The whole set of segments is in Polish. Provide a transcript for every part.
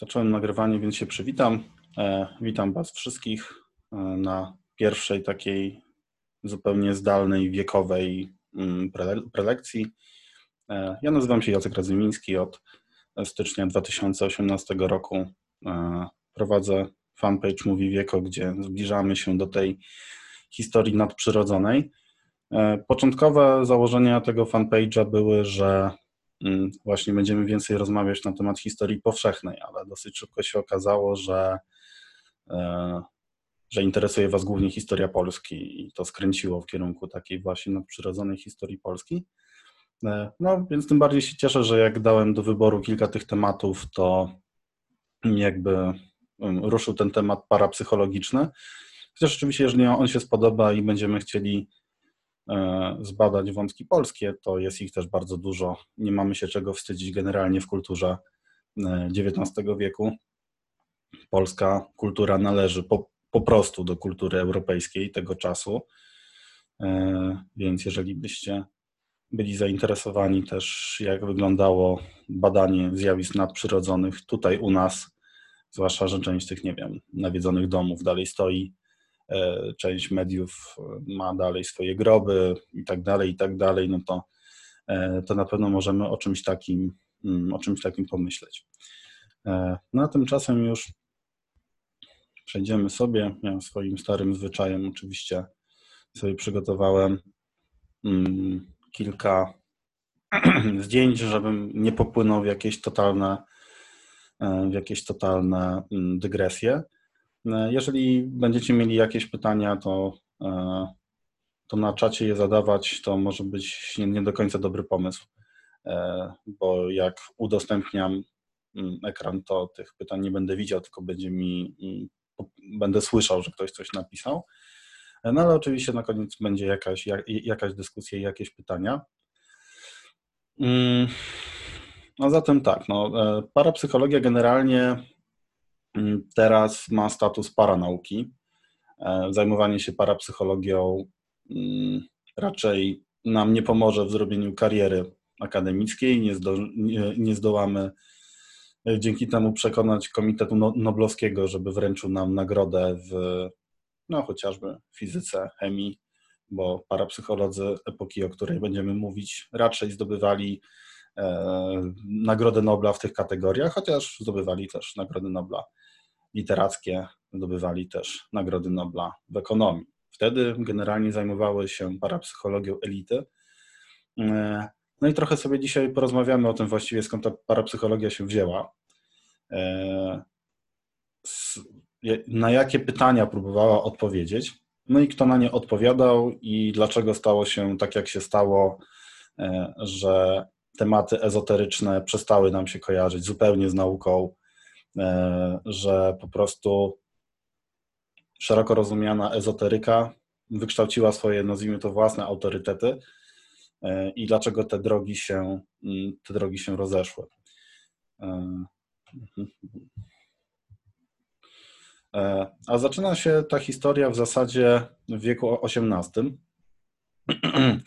Zacząłem nagrywanie, więc się przywitam. E, witam Was wszystkich e, na pierwszej takiej zupełnie zdalnej, wiekowej mm, prelekcji. E, ja nazywam się Jacek Radzymiński. Od stycznia 2018 roku prowadzę fanpage Mówi Wieko, gdzie zbliżamy się do tej historii nadprzyrodzonej. Początkowe założenia tego fanpage'a były, że właśnie będziemy więcej rozmawiać na temat historii powszechnej, ale dosyć szybko się okazało, że, e, że interesuje Was głównie historia Polski i to skręciło w kierunku takiej właśnie nadprzyrodzonej historii Polski. E, no, więc tym bardziej się cieszę, że jak dałem do wyboru kilka tych tematów, to jakby mm, ruszył ten temat parapsychologiczny. Chociaż oczywiście, jeżeli on się spodoba i będziemy chcieli zbadać wątki polskie, to jest ich też bardzo dużo. Nie mamy się czego wstydzić generalnie w kulturze XIX e, wieku. Polska kultura należy po, po prostu do kultury europejskiej tego czasu. E, więc jeżeli byście byli zainteresowani też, jak wyglądało badanie zjawisk nadprzyrodzonych tutaj u nas, zwłaszcza, że część tych, nie wiem, nawiedzonych domów dalej stoi, E, część mediów e, ma dalej swoje groby i tak dalej, i tak dalej, no to, e, to na pewno możemy o czymś takim, mm, o czymś takim pomyśleć. No a tymczasem już przejdziemy sobie. Ja swoim starym zwyczajem oczywiście sobie przygotowałem mm, kilka zdjęć, żebym nie popłynął w jakieś totalne, w jakieś totalne mm, dygresje. E, jeżeli będziecie mieli jakieś pytania, to, e, to na czacie je zadawać. To może być nie, do końca dobry pomysł, e, bo jak udostępniam mm, ekran, to tych pytań nie będę widział, tylko będzie mi, mm, będę słyszał, że ktoś coś napisał. No ale oczywiście na koniec będzie jakaś, jakaś dyskusja i jakieś pytania. No zatem tak, no, parapsychologia generalnie teraz ma status paranauki. E, zajmowanie się parapsychologią mm, raczej nam nie pomoże w zrobieniu kariery akademickiej. Nie, zdo, nie, nie zdołamy e, dzięki temu przekonać Komitetu no, Noblowskiego, żeby wręczył nam nagrodę w no, chociażby fizyce, chemii, bo parapsycholodzy epoki, o której będziemy mówić, raczej zdobywali e, Nagrodę Nobla w tych kategoriach, chociaż zdobywali też Nagrody Nobla literackie zdobywali też Nagrody Nobla w ekonomii. Wtedy generalnie zajmowały się parapsychologią elity. E, no i trochę sobie dzisiaj porozmawiamy o tym właściwie, skąd ta parapsychologia się wzięła. E, na jakie pytania próbowała odpowiedzieć, no i kto na nie odpowiadał i dlaczego stało się tak, jak się stało, e, że tematy ezoteryczne przestały nam się kojarzyć zupełnie z nauką, że po prostu szeroko rozumiana ezoteryka wykształciła swoje, nazwijmy to, własne autorytety e, i dlaczego te drogi się, mm, te drogi się rozeszły. E, a zaczyna się ta historia w zasadzie w wieku XVIII.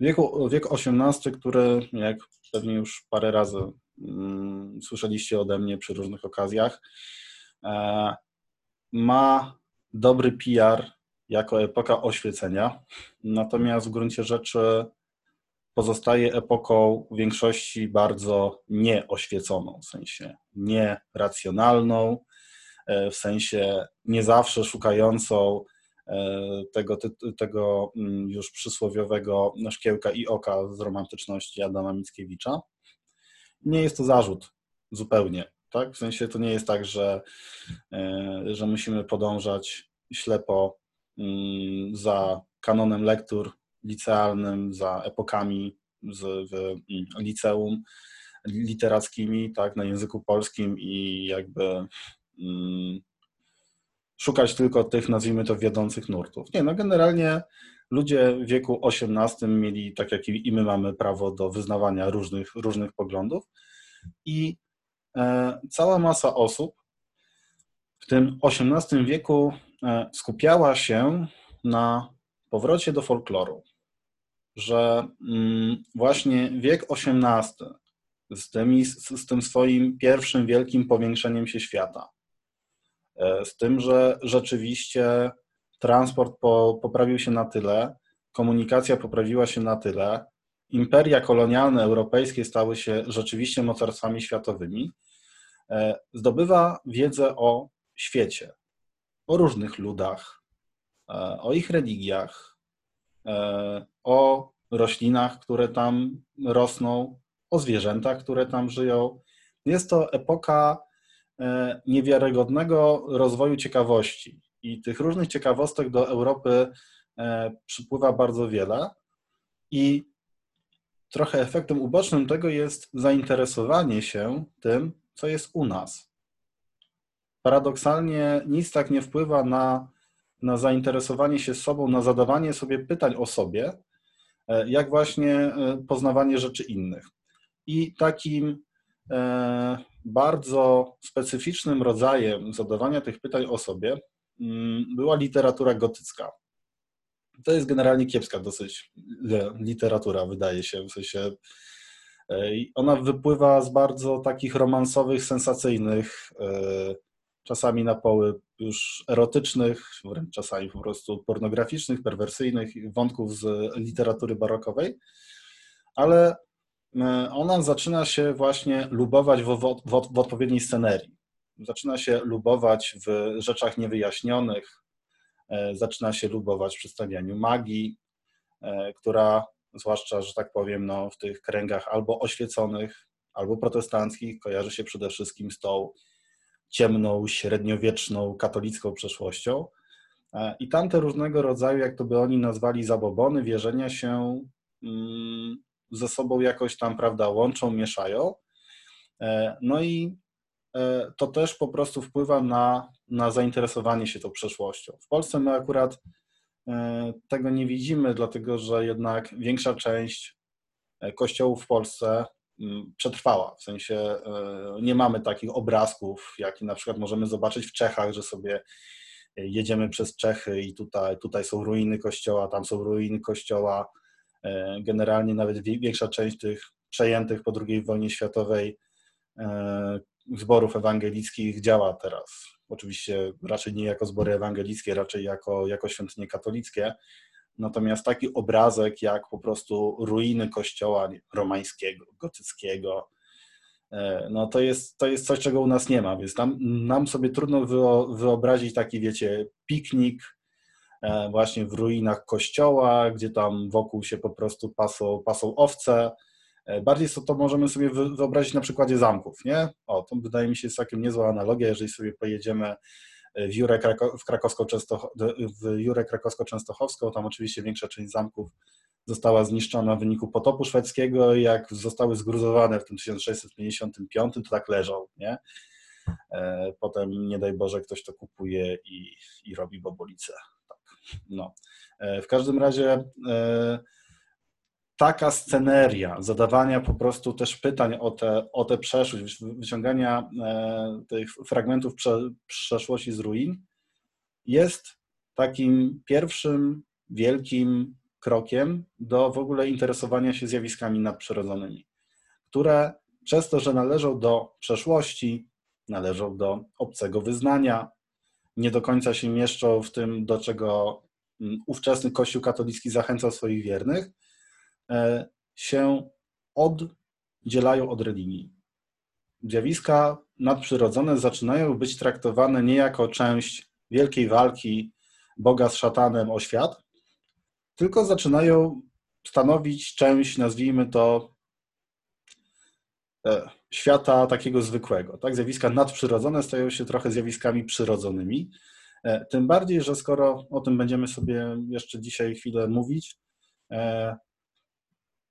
Wieku, wiek XVIII, który, jak pewnie już parę razy słyszeliście ode mnie przy różnych okazjach, e, ma dobry PR jako epoka oświecenia, natomiast w gruncie rzeczy pozostaje epoką w większości bardzo nieoświeconą, w sensie nieracjonalną, e, w sensie nie zawsze szukającą e, tego, tego mm, już przysłowiowego szkiełka i oka z romantyczności Adama Mickiewicza nie jest to zarzut zupełnie. Tak? W sensie to nie jest tak, że, e, że musimy podążać ślepo mm, za kanonem lektur licealnym, za epokami z, w mm, liceum literackimi, tak, na języku polskim i jakby mm, szukać tylko tych, nazwijmy to, wiodących nurtów. Nie, no generalnie ludzie w wieku XVIII mieli, tak jak i my mamy prawo do wyznawania różnych, różnych poglądów i e, cała masa osób w tym XVIII wieku e, skupiała się na powrocie do folkloru, że mm, właśnie wiek XVIII z, tymi, z, tym swoim pierwszym wielkim powiększeniem się świata. E, z tym, że rzeczywiście transport po, poprawił się na tyle, komunikacja poprawiła się na tyle, imperia kolonialne europejskie stały się rzeczywiście mocarstwami światowymi, e, zdobywa wiedzę o świecie, o różnych ludach, e, o ich religiach, o roślinach, które tam rosną, o zwierzętach, które tam żyją. Jest to epoka e, niewiarygodnego rozwoju ciekawości i tych różnych ciekawostek do Europy e, przypływa bardzo wiele i trochę efektem ubocznym tego jest zainteresowanie się tym, co jest u nas. Paradoksalnie nic tak nie wpływa na, na zainteresowanie się sobą, na zadawanie sobie pytań o sobie, e, jak właśnie poznawanie rzeczy innych. I takim e, bardzo specyficznym rodzajem zadawania tych pytań o sobie była literatura gotycka. To jest generalnie kiepska dosyć e, literatura, wydaje się, w sensie e, ona wypływa z bardzo takich romansowych, sensacyjnych, czasami na poły już erotycznych, wręcz czasami po prostu pornograficznych, perwersyjnych wątków z literatury barokowej, ale E, ona zaczyna się właśnie lubować w, w, w, odpowiedniej scenerii. Zaczyna się lubować w rzeczach niewyjaśnionych, e, zaczyna się lubować w przedstawianiu magii, e, która zwłaszcza, że tak powiem, no, w tych kręgach albo oświeconych, albo protestanckich kojarzy się przede wszystkim z tą ciemną, średniowieczną, katolicką przeszłością. I tamte różnego rodzaju, jak to by oni nazwali, zabobony, wierzenia się mm, ze sobą jakoś tam, prawda, łączą, mieszają. E, no i e, to też po prostu wpływa na, na zainteresowanie się tą przeszłością. W Polsce my akurat e, tego nie widzimy, dlatego że jednak większa część kościołów w Polsce mm, przetrwała. W sensie nie mamy takich obrazków, jakie na przykład możemy zobaczyć w Czechach, że sobie jedziemy przez Czechy i tutaj, tutaj są ruiny kościoła, tam są ruiny kościoła, E, generalnie nawet większa część tych przejętych po II wojnie światowej e, zborów ewangelickich działa teraz. Oczywiście raczej nie jako zbory ewangelickie, raczej jako, jako świątynie katolickie. Natomiast taki obrazek jak po prostu ruiny kościoła romańskiego, gotyckiego, e, no to jest, to jest coś, czego u nas nie ma, więc nam, nam sobie trudno wyobrazić taki, wiecie, piknik E, właśnie w ruinach kościoła, gdzie tam wokół się po prostu pasą, pasą owce. E, bardziej to możemy sobie wyobrazić na przykładzie zamków, nie? O, to wydaje mi się jest całkiem niezła analogia, jeżeli sobie pojedziemy w Jurę, w krakowsko w Jurę Krakowsko-Częstochowską, tam oczywiście większa część zamków została zniszczona w wyniku potopu szwedzkiego i jak zostały zgruzowane w tym 1655, to tak leżą, nie? E, potem, nie daj Boże, ktoś to kupuje i, i robi bobolicę. No. E, w każdym razie e, taka sceneria zadawania po prostu też pytań o tę o te przeszłość, wyciągania e, tych fragmentów przeszłości z ruin jest takim pierwszym wielkim krokiem do w ogóle interesowania się zjawiskami nadprzyrodzonymi, które przez to, że należą do przeszłości, należą do obcego wyznania, nie do końca się mieszczą w tym, do czego mm, ówczesny Kościół katolicki zachęcał swoich wiernych, się oddzielają od religii. Zjawiska nadprzyrodzone zaczynają być traktowane nie jako część wielkiej walki Boga z szatanem o świat, tylko zaczynają stanowić część, nazwijmy to, e, świata takiego zwykłego. Tak? Zjawiska nadprzyrodzone stają się trochę zjawiskami przyrodzonymi. E, tym bardziej, że skoro o tym będziemy sobie jeszcze dzisiaj chwilę mówić, e,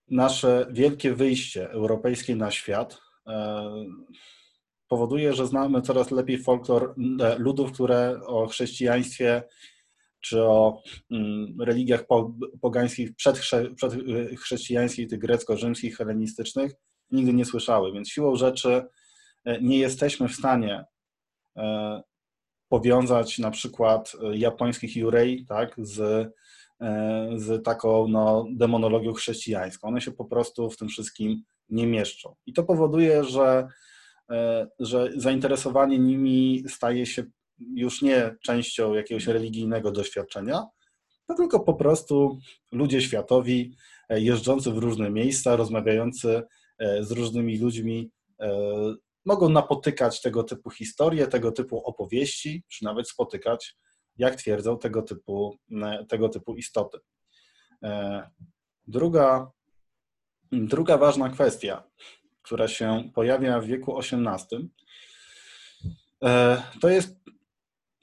nasze wielkie wyjście europejskie na świat e, powoduje, że znamy coraz lepiej folklor ludów, które o chrześcijaństwie czy o mm, religiach pogańskich przedchrześcijańskich, tych grecko-rzymskich, helenistycznych, nigdy nie słyszały, więc siłą rzeczy e, nie jesteśmy w stanie e, powiązać na przykład e, japońskich jurei tak, z, z taką no, demonologią chrześcijańską. One się po prostu w tym wszystkim nie mieszczą. I to powoduje, że, że zainteresowanie nimi staje się już nie częścią jakiegoś religijnego doświadczenia, to tylko po prostu ludzie światowi, jeżdżący w różne miejsca, rozmawiający z różnymi ludźmi, mogą napotykać tego typu historie, tego typu opowieści, czy nawet spotykać, jak twierdzą, tego typu, tego typu istoty. E, druga, druga ważna kwestia, która się pojawia w wieku XVIII, e, to jest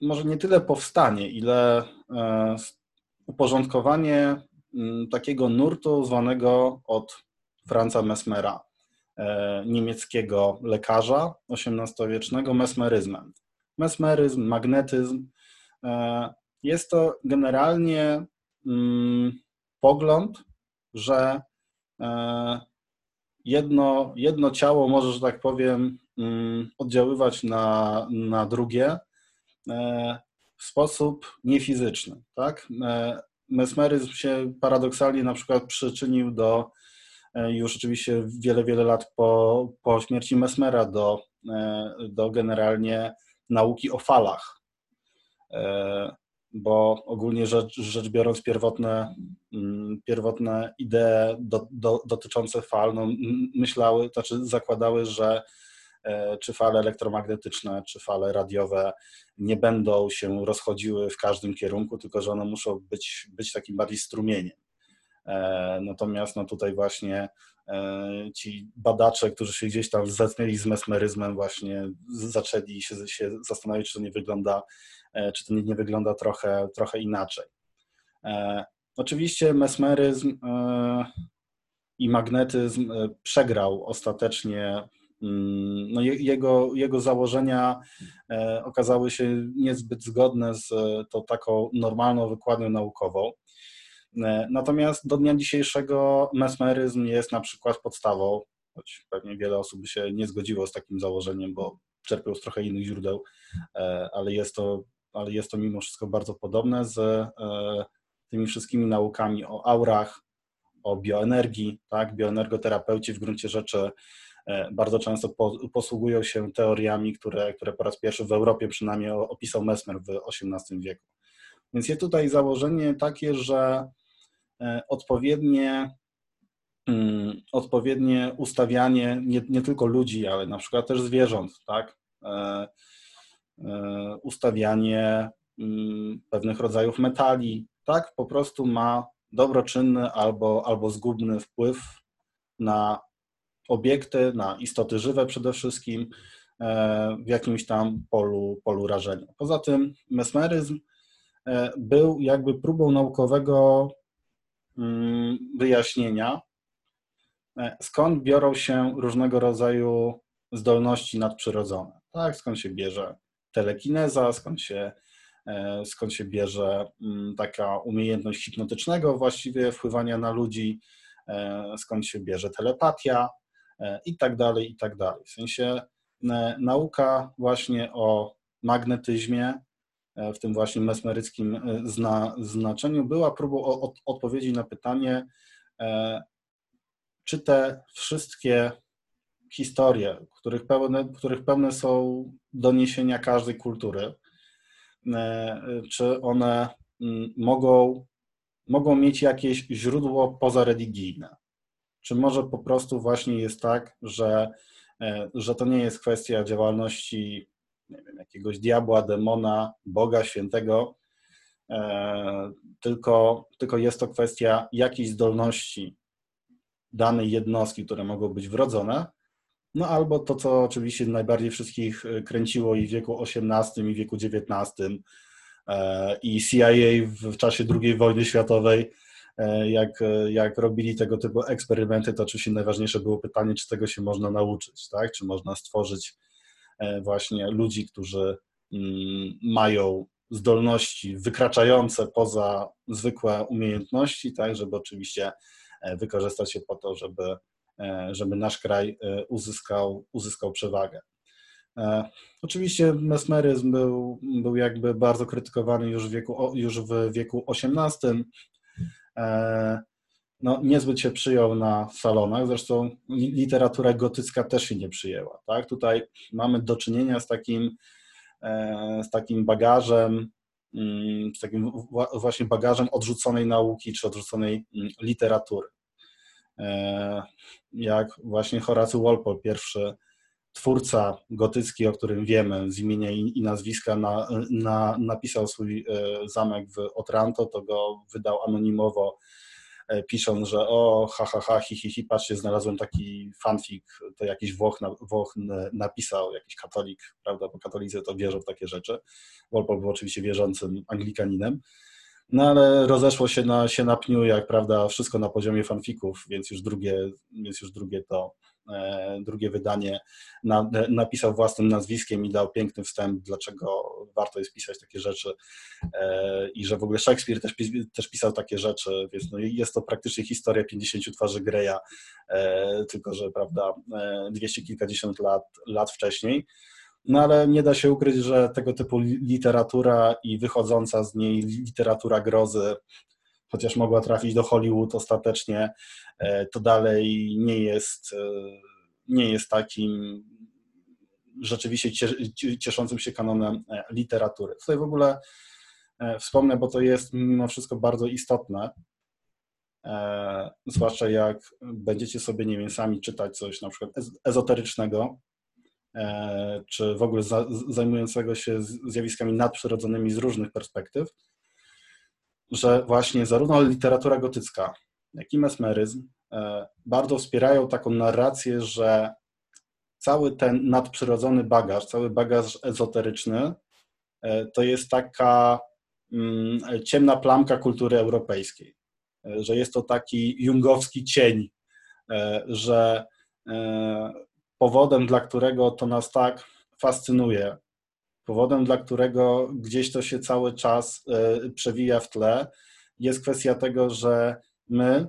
może nie tyle powstanie, ile e, uporządkowanie takiego nurtu zwanego od Franza Mesmera, niemieckiego lekarza XVIII-wiecznego, mesmeryzmem. Mesmeryzm, magnetyzm jest to generalnie pogląd, że e, jedno, jedno ciało może, że tak powiem, mm, oddziaływać na, na drugie e, w sposób niefizyczny. Tak? E, mesmeryzm się paradoksalnie na przykład przyczynił do już oczywiście wiele, wiele lat po, po śmierci Mesmera do, do generalnie nauki o falach bo ogólnie rzecz, rzecz biorąc pierwotne, mm, pierwotne idee do, do, dotyczące fal no, myślały, znaczy zakładały, że e, czy fale elektromagnetyczne, czy fale radiowe nie będą się rozchodziły w każdym kierunku, tylko że one muszą być, być takim bardziej strumieniem. E, natomiast no tutaj właśnie e, ci badacze, którzy się gdzieś tam zetknęli z mesmeryzmem, właśnie zaczęli się, się zastanawiać, czy to nie wygląda E, czy to nie wygląda trochę, trochę inaczej. E, oczywiście mesmeryzm e, i magnetyzm przegrał ostatecznie. Mm, no jego, jego założenia okazały się niezbyt zgodne z tą taką normalną wykładnią naukową. Natomiast do dnia dzisiejszego mesmeryzm jest na przykład podstawą, choć pewnie wiele osób by się nie zgodziło z takim założeniem, bo czerpią z trochę innych źródeł, ale jest to ale jest to mimo wszystko bardzo podobne z e, tymi wszystkimi naukami o aurach, o bioenergii, tak? Bioenergoterapeuci w gruncie rzeczy e, bardzo często posługują się teoriami, które, które po raz pierwszy w Europie przynajmniej opisał Mesmer w XVIII wieku. Więc jest tutaj założenie takie, że e, odpowiednie, mm, odpowiednie ustawianie nie, nie tylko ludzi, ale na przykład też zwierząt, tak? E, ustawianie mm, pewnych rodzajów metali, tak, po prostu ma dobroczynny albo, albo zgubny wpływ na obiekty, na istoty żywe przede wszystkim e, w jakimś tam polu, polu rażenia. Poza tym mesmeryzm e, był jakby próbą naukowego mm, wyjaśnienia, skąd biorą się różnego rodzaju zdolności nadprzyrodzone. Tak, skąd się bierze telekineza, skąd się, e, skąd się bierze mm, taka umiejętność hipnotycznego właściwie wpływania na ludzi, e, skąd się bierze telepatia e, i tak dalej, i tak dalej. W sensie nauka właśnie o magnetyzmie, w tym właśnie mesmeryckim zna, znaczeniu, była próbą od, odpowiedzi na pytanie, czy te wszystkie historie, których pełne, których pełne są doniesienia każdej kultury, e, czy one mm, mogą, mogą mieć jakieś źródło pozareligijne? Czy może po prostu właśnie jest tak, że, e, że to nie jest kwestia działalności wiem, jakiegoś diabła, demona, Boga świętego, e, tylko, tylko jest to kwestia jakiejś zdolności danej jednostki, które mogą być wrodzone, no albo to, co oczywiście najbardziej wszystkich e, kręciło i w wieku XVIII, i wieku XIX, e, i CIA w czasie II wojny światowej, e, jak, jak robili tego typu eksperymenty, to oczywiście najważniejsze było pytanie, czy tego się można nauczyć, tak? Czy można stworzyć właśnie ludzi, którzy mm, mają zdolności wykraczające poza zwykłe umiejętności, tak, żeby oczywiście wykorzystać je po to, żeby żeby nasz kraj e, uzyskał, uzyskał przewagę. E, oczywiście mesmeryzm był, był jakby bardzo krytykowany już w wieku, już w wieku XVIII. no, niezbyt się przyjął na salonach, zresztą literatura gotycka też się nie przyjęła. Tak? Tutaj mamy do czynienia z takim, e, z takim bagażem, mm, z takim właśnie bagażem odrzuconej nauki czy odrzuconej mm, literatury. E, jak właśnie Horacy Walpole, pierwszy twórca gotycki, o którym wiemy z imienia i, nazwiska, na, na, napisał swój e, zamek w Otranto, to go wydał anonimowo, e, pisząc, że o, ha, ha, ha, hi, hi, hi, patrzcie, znalazłem taki fanfic, to jakiś Włoch, Włoch napisał, jakiś katolik, prawda, bo katolicy to wierzą w takie rzeczy. Walpole był oczywiście wierzącym anglikaninem. No ale rozeszło się na, się na pniu, jak prawda, wszystko na poziomie fanfików, więc już drugie, więc już drugie to E, drugie wydanie na, napisał własnym nazwiskiem i dał piękny wstęp, dlaczego warto jest pisać takie rzeczy e, i że w ogóle Szekspir też, też pisał takie rzeczy, więc no jest to praktycznie historia 50 twarzy Greya, e, tylko że prawda, dwieście kilkadziesiąt lat, lat wcześniej. No ale nie da się ukryć, że tego typu literatura i wychodząca z niej literatura grozy chociaż mogła trafić do Hollywood ostatecznie, e, to dalej nie jest, e, nie jest takim rzeczywiście cieszącym się kanonem e, literatury. Tutaj w ogóle wspomnę, bo to jest mimo wszystko bardzo istotne, zwłaszcza jak będziecie sobie, nie wiem, sami czytać coś na przykład ezoterycznego, czy w ogóle zajmującego się zjawiskami nadprzyrodzonymi z różnych perspektyw, że właśnie zarówno literatura gotycka, jak i mesmeryzm e, bardzo wspierają taką narrację, że cały ten nadprzyrodzony bagaż, cały bagaż ezoteryczny e, to jest taka mm, ciemna plamka kultury europejskiej, e, że jest to taki jungowski cień, że powodem, dla którego to nas tak fascynuje, Powodem, dla którego gdzieś to się cały czas e, przewija w tle, jest kwestia tego, że my,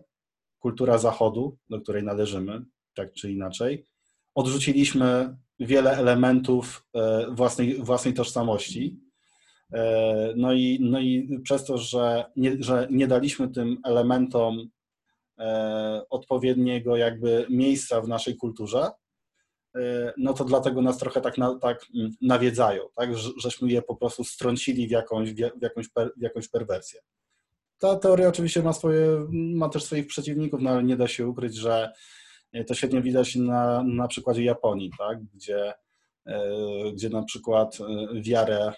kultura Zachodu, do której należymy, tak czy inaczej, odrzuciliśmy wiele elementów e, własnej, własnej tożsamości. E, no i, no i przez to, że nie, że nie daliśmy tym elementom odpowiedniego jakby miejsca w naszej kulturze, no to dlatego nas trochę tak, na, tak mm, nawiedzają, tak? żeśmy je po prostu strącili w jakąś, w jakąś, per, w jakąś perwersję. Ta teoria oczywiście ma, swoje, ma też swoich przeciwników, no ale nie da się ukryć, że e, to świetnie widać na, na przykładzie Japonii, tak? gdzie, e, gdzie na przykład wiarę,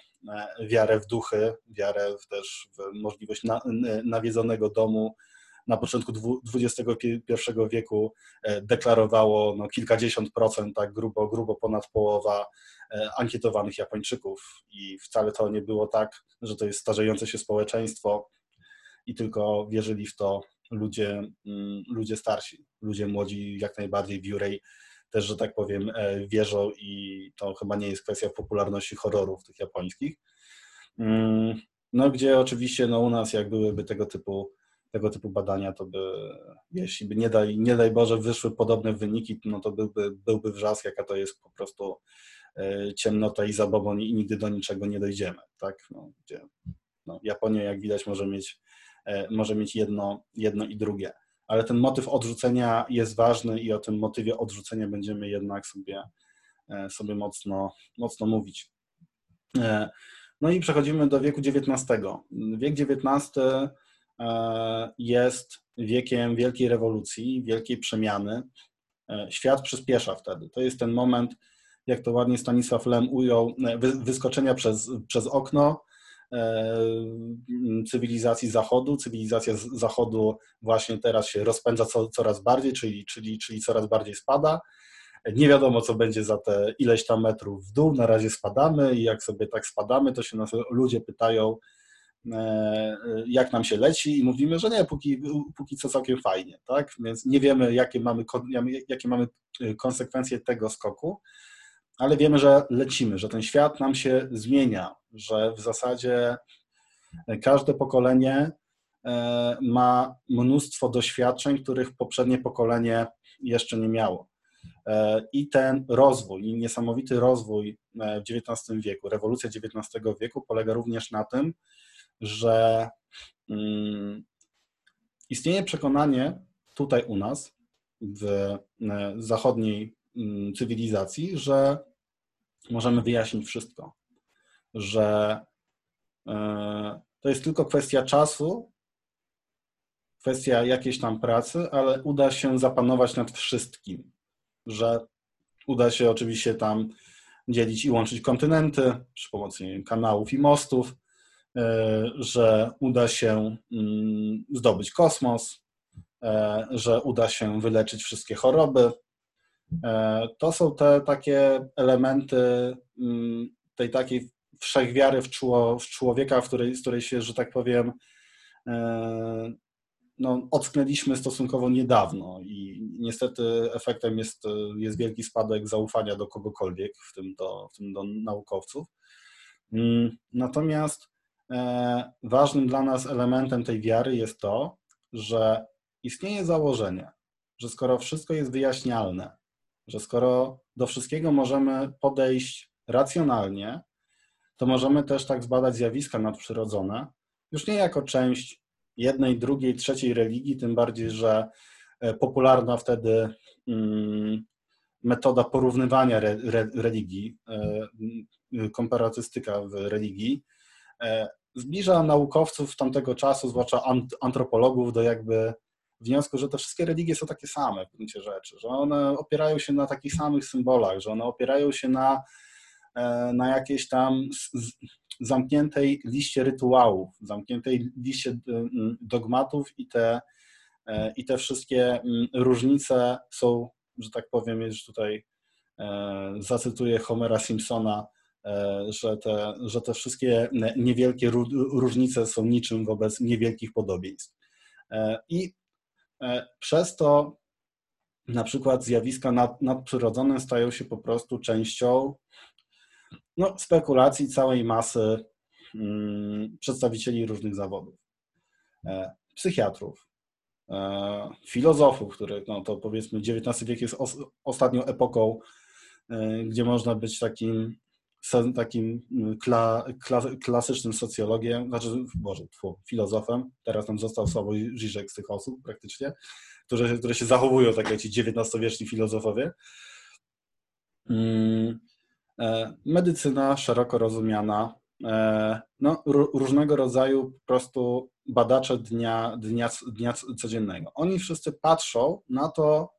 wiarę w duchy, wiarę też w możliwość na, nawiedzonego domu na początku XXI wieku e, deklarowało no, kilkadziesiąt procent, tak grubo, grubo ponad połowa e, ankietowanych Japończyków i wcale to nie było tak, że to jest starzejące się społeczeństwo i tylko wierzyli w to ludzie, mm, ludzie starsi, ludzie młodzi jak najbardziej w Jurej też, że tak powiem, e, wierzą i to chyba nie jest kwestia popularności horrorów tych japońskich. Mm, no, gdzie oczywiście no, u nas, jak byłyby tego typu tego typu badania, to by, jeśli by nie daj, nie daj Boże wyszły podobne wyniki, no to byłby, byłby wrzask, jaka to jest po prostu e, ciemnota i zabobon i nigdy do niczego nie dojdziemy, tak, no, gdzie no, Japonia, jak widać, może mieć, e, może mieć jedno, jedno i drugie, ale ten motyw odrzucenia jest ważny i o tym motywie odrzucenia będziemy jednak sobie, e, sobie mocno, mocno mówić. No i przechodzimy do wieku XIX. Wiek XIX jest wiekiem wielkiej rewolucji, wielkiej przemiany. E, świat przyspiesza wtedy. To jest ten moment, jak to ładnie Stanisław Lem ujął, e, wyskoczenia przez, przez okno cywilizacji Zachodu. Cywilizacja Zachodu właśnie teraz się rozpędza co, coraz bardziej, czyli, czyli, czyli coraz bardziej spada. Nie wiadomo, co będzie za te ileś tam metrów w dół. Na razie spadamy i jak sobie tak spadamy, to się nas ludzie pytają, E, jak nam się leci i mówimy, że nie, póki, póki co całkiem fajnie, tak? Więc nie wiemy, jakie mamy, jakie mamy e, konsekwencje tego skoku, ale wiemy, że lecimy, że ten świat nam się zmienia, że w zasadzie każde pokolenie e, ma mnóstwo doświadczeń, których poprzednie pokolenie jeszcze nie miało. I ten rozwój, niesamowity rozwój w XIX wieku, rewolucja XIX wieku polega również na tym, że mm, istnieje przekonanie, tutaj u nas, w e, zachodniej mm, cywilizacji, że możemy wyjaśnić wszystko, że e, to jest tylko kwestia czasu, kwestia jakiejś tam pracy, ale uda się zapanować nad wszystkim, że uda się oczywiście tam dzielić i łączyć kontynenty przy pomocy kanałów i mostów, że uda się mm, zdobyć kosmos, e, że uda się wyleczyć wszystkie choroby. E, to są te takie elementy mm, tej takiej wszechwiary w, człowieka, w której, z której się, że tak powiem, no, ocknęliśmy stosunkowo niedawno i niestety efektem jest, jest wielki spadek zaufania do kogokolwiek, w tym do, w tym do naukowców. Mm, natomiast e, ważnym dla nas elementem tej wiary jest to, że istnieje założenie, że skoro wszystko jest wyjaśnialne, że skoro do wszystkiego możemy podejść racjonalnie, to możemy też tak zbadać zjawiska nadprzyrodzone, już nie jako część jednej, drugiej, trzeciej religii, tym bardziej, że e, popularna wtedy mm, metoda porównywania re, re, religii, e, komparatystyka w religii, e, zbliża naukowców tamtego czasu, zwłaszcza antropologów, do jakby wniosku, że te wszystkie religie są takie same w gruncie rzeczy, że one opierają się na takich samych symbolach, że one opierają się na, na jakiejś tam zamkniętej liście rytuałów, zamkniętej liście y, dogmatów i te, e, i te wszystkie różnice są, że tak powiem, już tutaj e, zacytuję Homera Simpsona, e, że te, że te wszystkie niewielkie różnice są niczym wobec niewielkich podobieństw. I przez to na przykład zjawiska nad, nadprzyrodzone stają się po prostu częścią no, spekulacji całej masy mm, przedstawicieli różnych zawodów. E, psychiatrów, e, filozofów, których, no to powiedzmy XIX wiek jest os, ostatnią epoką, e, gdzie można być takim takim mm, kla, kla, klasycznym socjologiem, znaczy, Boże, tfu, filozofem, teraz nam został Sławoj Żyżek z tych osób praktycznie, które, które się zachowują tak jak ci XIX-wieczni filozofowie. Mm, E, medycyna szeroko rozumiana, e, no, różnego rodzaju po prostu badacze dnia, dnia, dnia codziennego. Oni wszyscy patrzą na to,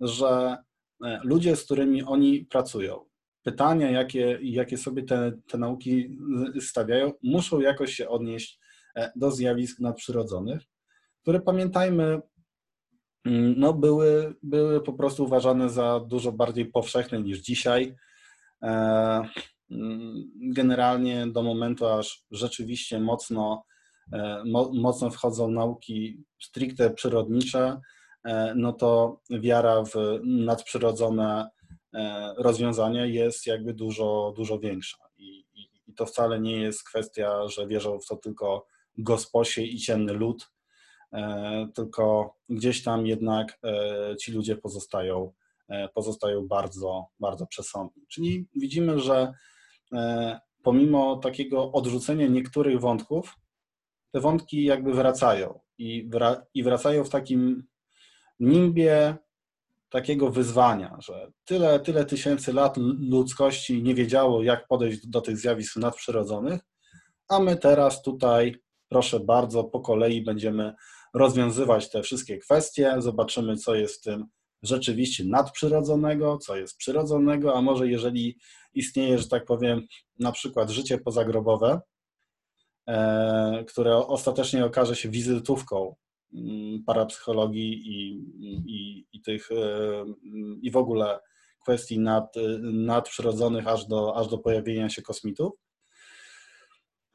że e, ludzie, z którymi oni pracują, pytania, jakie, jakie sobie te, te nauki stawiają, muszą jakoś się odnieść do zjawisk nadprzyrodzonych, które pamiętajmy, mm, no, były, były po prostu uważane za dużo bardziej powszechne niż dzisiaj. E, mm, generalnie do momentu, aż rzeczywiście mocno, e, mocno wchodzą nauki stricte przyrodnicze, e, no to wiara w nadprzyrodzone rozwiązania jest jakby dużo, dużo większa. I, i, I to wcale nie jest kwestia, że wierzą w to tylko gosposie i ciemny lud, tylko gdzieś tam jednak ci ludzie pozostają E, pozostają bardzo, bardzo przesądni. Czyli widzimy, że e, pomimo takiego odrzucenia niektórych wątków, te wątki jakby wracają i, wra i wracają w takim nimbie takiego wyzwania, że tyle, tyle tysięcy lat ludzkości nie wiedziało, jak podejść do tych zjawisk nadprzyrodzonych, a my teraz tutaj, proszę bardzo, po kolei będziemy rozwiązywać te wszystkie kwestie, zobaczymy, co jest w tym rzeczywiście nadprzyrodzonego, co jest przyrodzonego, a może jeżeli istnieje, że tak powiem, na przykład życie pozagrobowe, e, które ostatecznie okaże się wizytówką parapsychologii i, i, i tych e, i w ogóle kwestii nad, nadprzyrodzonych aż do, aż do pojawienia się kosmitów,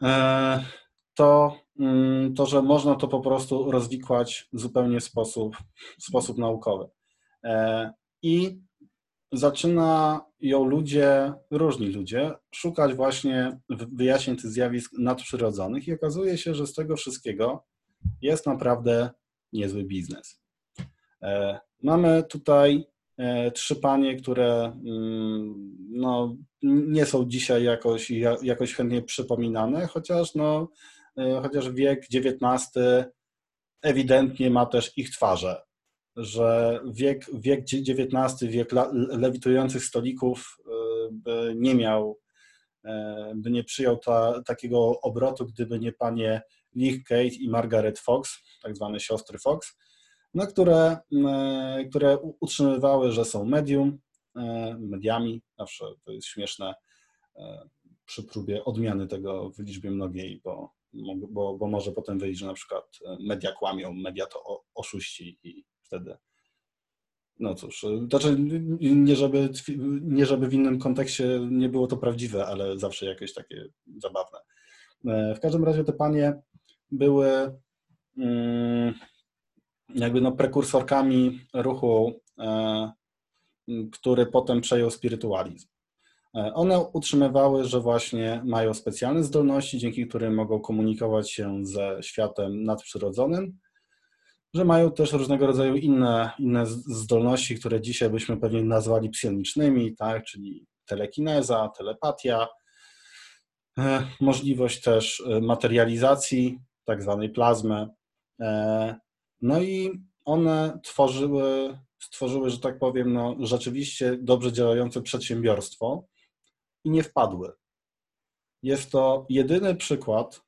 e, to, mm, to, że można to po prostu rozwikłać zupełnie w sposób, w sposób naukowy. E, I zaczynają ludzie, różni ludzie, szukać właśnie wyjaśnień tych zjawisk nadprzyrodzonych i okazuje się, że z tego wszystkiego jest naprawdę niezły biznes. E, mamy tutaj e, trzy panie, które mm, no, nie są dzisiaj jakoś, jakoś chętnie przypominane, chociaż, no, chociaż wiek XIX ewidentnie ma też ich twarze że wiek, wiek XIX, wiek lewitujących stolików by nie miał, by nie przyjął ta, takiego obrotu, gdyby nie panie Lee Kate i Margaret Fox, tak zwane siostry Fox, no, które, które utrzymywały, że są medium, mediami, zawsze to jest śmieszne przy próbie odmiany tego w liczbie mnogiej, bo, bo, bo może potem wyjść, że na przykład media kłamią, media to oszuści i wtedy no cóż, znaczy nie żeby, nie żeby w innym kontekście nie było to prawdziwe, ale zawsze jakieś takie zabawne. W każdym razie te panie były mm, jakby no prekursorkami ruchu, e, który potem przejął spirytualizm. E, one utrzymywały, że właśnie mają specjalne zdolności, dzięki którym mogą komunikować się ze światem nadprzyrodzonym, że mają też różnego rodzaju inne, inne zdolności, które dzisiaj byśmy pewnie nazwali psionicznymi, tak, czyli telekineza, telepatia, e, możliwość też materializacji tak zwanej plazmy. No i one tworzyły, stworzyły, że tak powiem, no, rzeczywiście dobrze działające przedsiębiorstwo i nie wpadły. Jest to jedyny przykład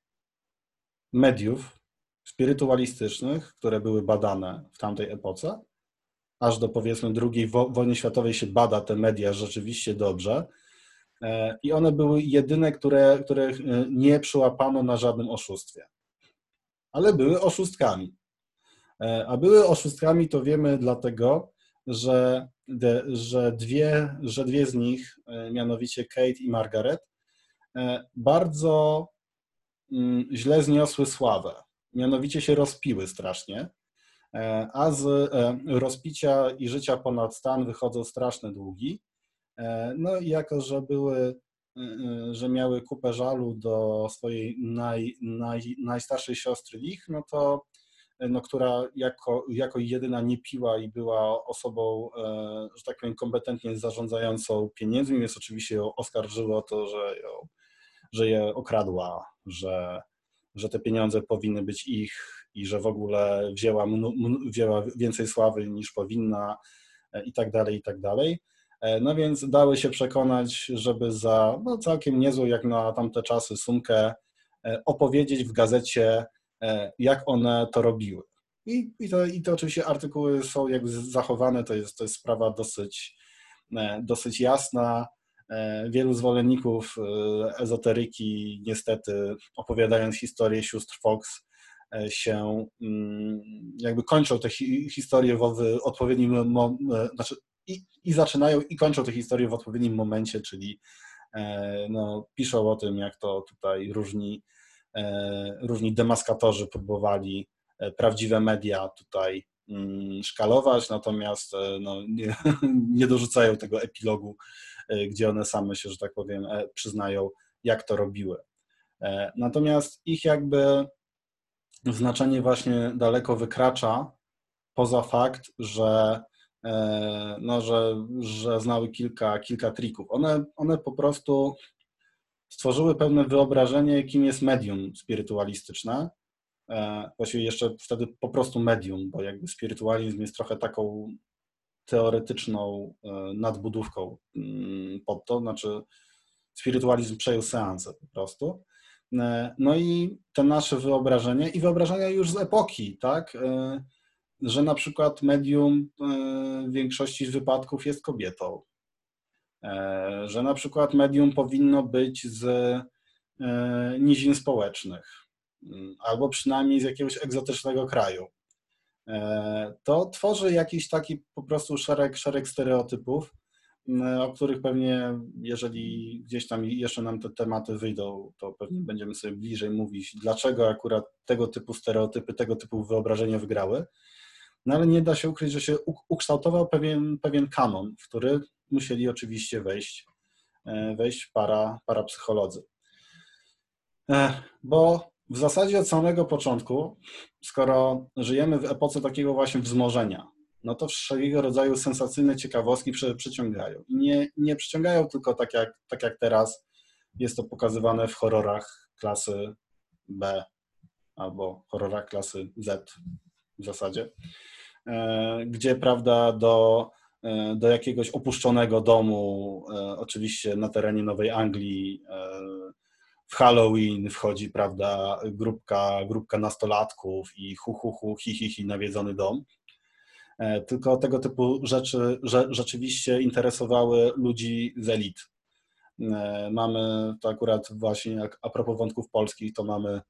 mediów spirytualistycznych, które były badane w tamtej epoce. Aż do powiedzmy II wojny światowej się bada te media rzeczywiście dobrze. E, I one były jedyne, które, których e, nie przyłapano na żadnym oszustwie. Ale były oszustkami. E, a były oszustkami, to wiemy dlatego, że, że, dwie, że dwie z nich, e, mianowicie Kate i Margaret, e, bardzo mm, źle zniosły sławę. Mianowicie się rozpiły strasznie, a z rozpicia i życia ponad stan wychodzą straszne długi. No i jako, że były, że miały kupę żalu do swojej naj, naj, najstarszej siostry Lich, no to no, która jako, jako jedyna nie piła i była osobą, e, że tak powiem, kompetentnie zarządzającą pieniędzmi, więc oczywiście ją oskarżyło o to, że, ją, że je okradła, że, że te pieniądze powinny być ich i że w ogóle wzięła, wzięła więcej sławy niż powinna e, i tak dalej, i tak dalej. E, no więc dały się przekonać, żeby za no, całkiem niezłą, jak na tamte czasy, sumkę opowiedzieć w gazecie E, jak one to robiły. I, i, to, I to oczywiście artykuły są jakby zachowane, to jest, to jest sprawa dosyć, e, dosyć jasna. E, wielu zwolenników ezoteryki niestety opowiadając historię sióstr Fox się mm, jakby kończą te historie w odpowiednim znaczy i, i zaczynają i kończą te historie w odpowiednim momencie, czyli no, piszą o tym, jak to tutaj różni E, różni demaskatorzy próbowali e, prawdziwe media tutaj mm, szkalować, natomiast e, no, nie, nie dorzucają tego epilogu, gdzie one same się, że tak powiem, przyznają, jak to robiły. Natomiast ich jakby znaczenie właśnie daleko wykracza poza fakt, że, no, że, że znały kilka, kilka trików. One, one po prostu stworzyły pewne wyobrażenie, kim jest medium spirytualistyczne. E, właściwie jeszcze wtedy po prostu medium, bo jakby spirytualizm jest trochę taką teoretyczną e, nadbudówką mm, pod to, znaczy spirytualizm przejął seansę po prostu. E, no i te nasze wyobrażenie i wyobrażenia już z epoki, tak, że na przykład medium w większości wypadków jest kobietą, E, że na przykład medium powinno być z e, nizin społecznych mm, albo przynajmniej z jakiegoś egzotycznego kraju. E, to tworzy jakiś taki po prostu szereg, szereg stereotypów, mm, o których pewnie, jeżeli gdzieś tam jeszcze nam te tematy wyjdą, to pewnie będziemy sobie bliżej mówić, dlaczego akurat tego typu stereotypy, tego typu wyobrażenia wygrały. No ale nie da się ukryć, że się ukształtował pewien, pewien kanon, w który musieli oczywiście wejść, e, wejść para, parapsycholodzy. E, bo w zasadzie od samego początku, skoro żyjemy w epoce takiego właśnie wzmożenia, no to wszelkiego rodzaju sensacyjne ciekawostki przyciągają. Nie, nie przyciągają tylko tak jak, tak jak teraz jest to pokazywane w horrorach klasy B albo horrorach klasy Z w zasadzie, gdzie prawda do, do jakiegoś opuszczonego domu, oczywiście na terenie Nowej Anglii, w Halloween wchodzi, prawda, grupka, grupka nastolatków i hu, hu, hu, hi, hi, hi, nawiedzony dom. E, tylko tego typu rzeczy że, rzeczywiście interesowały ludzi z elit. E, mamy to akurat właśnie, jak a propos wątków polskich, to mamy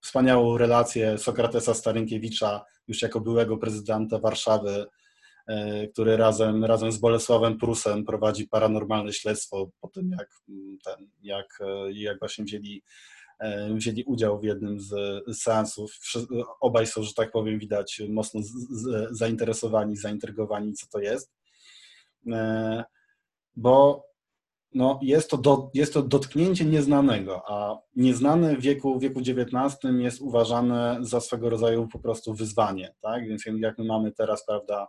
wspaniałą relację Sokratesa Starynkiewicza, już jako byłego prezydenta Warszawy, e, który razem, razem z Bolesławem Prusem prowadzi paranormalne śledztwo po tym, jak, ten, jak, jak właśnie wzięli E, wzięli udział w jednym z, seansów. Obaj są, że tak powiem, widać mocno zainteresowani, zaintrygowani, co to jest. E, bo no, jest, to do, jest to dotknięcie nieznanego, a nieznane w wieku, wieku XIX jest uważane za swego rodzaju po prostu wyzwanie. Tak? Więc jak my mamy teraz, prawda,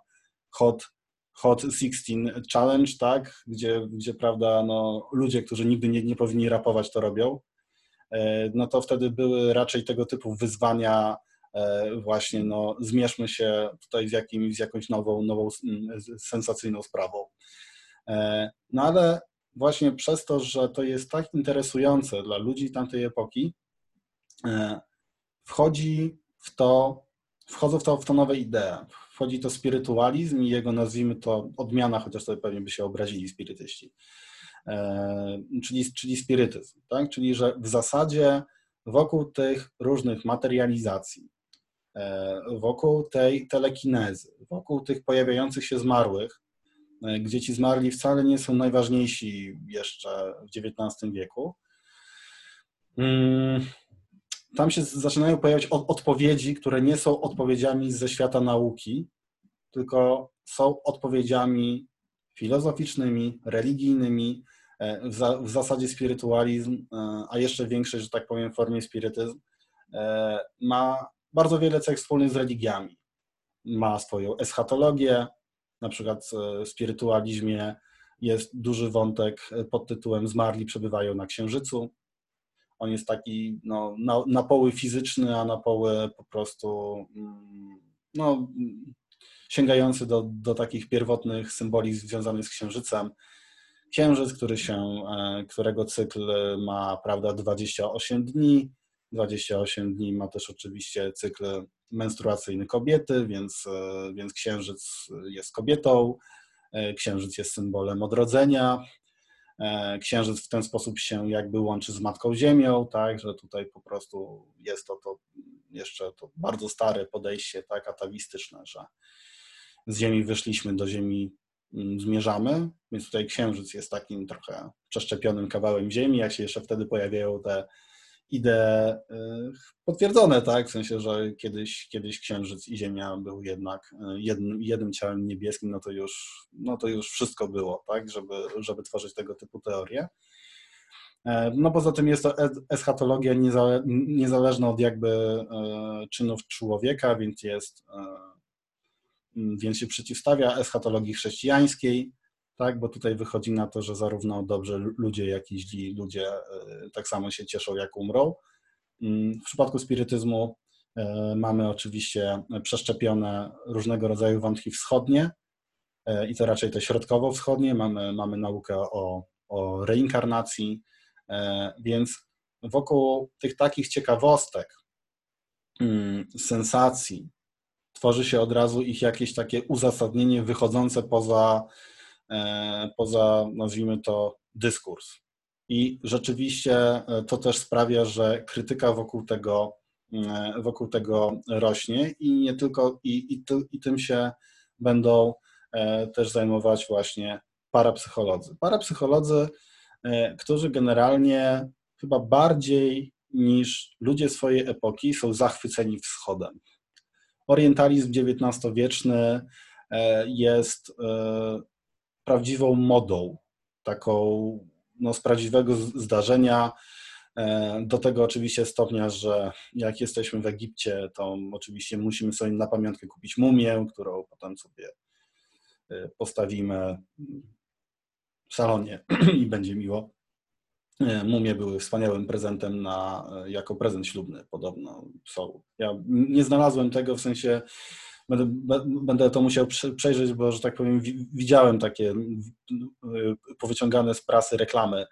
hot, hot 16 challenge, tak? gdzie, gdzie prawda, no, ludzie, którzy nigdy nie, nie powinni rapować, to robią, E, no to wtedy były raczej tego typu wyzwania, e, właśnie no, zmierzmy się tutaj z, jakimś, z jakąś nową, nową, sensacyjną sprawą. E, no ale właśnie przez to, że to jest tak interesujące dla ludzi tamtej epoki, wchodzi w to, wchodzą w to, w to nowe idee. Wchodzi to spirytualizm i jego, nazwijmy to, odmiana, chociaż sobie pewnie by się obrazili spirytyści. E, czyli, czyli spirytyzm, tak? czyli że w zasadzie wokół tych różnych materializacji, e, wokół tej telekinezy, wokół tych pojawiających się zmarłych, e, gdzie ci zmarli wcale nie są najważniejsi jeszcze w XIX wieku, mm, tam się zaczynają pojawiać odpowiedzi, które nie są odpowiedziami ze świata nauki, tylko są odpowiedziami filozoficznymi, religijnymi, e, w, za, w zasadzie spirytualizm, e, a jeszcze większej, że tak powiem, formie spirytyzm, e, ma bardzo wiele cech wspólnych z religiami. Ma swoją eschatologię, na przykład w spirytualizmie jest duży wątek pod tytułem Zmarli przebywają na Księżycu. On jest taki no, na, na poły fizyczny, a na poły po prostu mm, no, sięgający do, do takich pierwotnych symboli związanych z księżycem. Księżyc, który się, e, którego cykl ma prawda, 28 dni. 28 dni ma też oczywiście cykl menstruacyjny kobiety, więc, e, więc księżyc jest kobietą, e, księżyc jest symbolem odrodzenia. Księżyc w ten sposób się jakby łączy z Matką Ziemią, tak, że tutaj po prostu jest to, to jeszcze to bardzo stare podejście tak, atawistyczne, że z Ziemi wyszliśmy, do Ziemi mm, zmierzamy, więc tutaj Księżyc jest takim trochę przeszczepionym kawałem Ziemi, jak się jeszcze wtedy pojawiają te idee potwierdzone, tak, w sensie, że kiedyś, kiedyś Księżyc i Ziemia był jednak y, jednym, jednym ciałem niebieskim, no to już, no to już wszystko było, tak, żeby, żeby tworzyć tego typu teorie. E, no poza tym jest to eschatologia niezależna od jakby e, czynów człowieka, więc jest e, więc się przeciwstawia eschatologii chrześcijańskiej, tak, bo tutaj wychodzi na to, że zarówno dobrze ludzie, jak i źli ludzie e, tak samo się cieszą, jak umrą. Mm, w przypadku spirytyzmu e, mamy oczywiście przeszczepione różnego rodzaju wątki wschodnie e, i to raczej te środkowo-wschodnie. Mamy, mamy naukę o, o reinkarnacji, więc wokół tych takich ciekawostek, mm, sensacji, tworzy się od razu ich jakieś takie uzasadnienie wychodzące poza, poza nazwijmy to, dyskurs. I rzeczywiście e, to też sprawia, że krytyka wokół tego, e, wokół tego rośnie i nie tylko, i, i, i tym się będą też zajmować właśnie parapsycholodzy. Parapsycholodzy, którzy generalnie chyba bardziej niż ludzie swojej epoki są zachwyceni wschodem orientalizm XIX-wieczny e, jest e, prawdziwą modą, taką no, z prawdziwego zdarzenia. E, do tego oczywiście stopnia, że jak jesteśmy w Egipcie, to oczywiście musimy sobie na pamiątkę kupić mumię, którą potem sobie postawimy w salonie i będzie miło. Mumie były wspaniałym prezentem na, jako prezent ślubny, podobno są. Ja nie znalazłem tego, w sensie będę, będę to musiał przejrzeć, bo, że tak powiem, widziałem takie powyciągane z prasy reklamy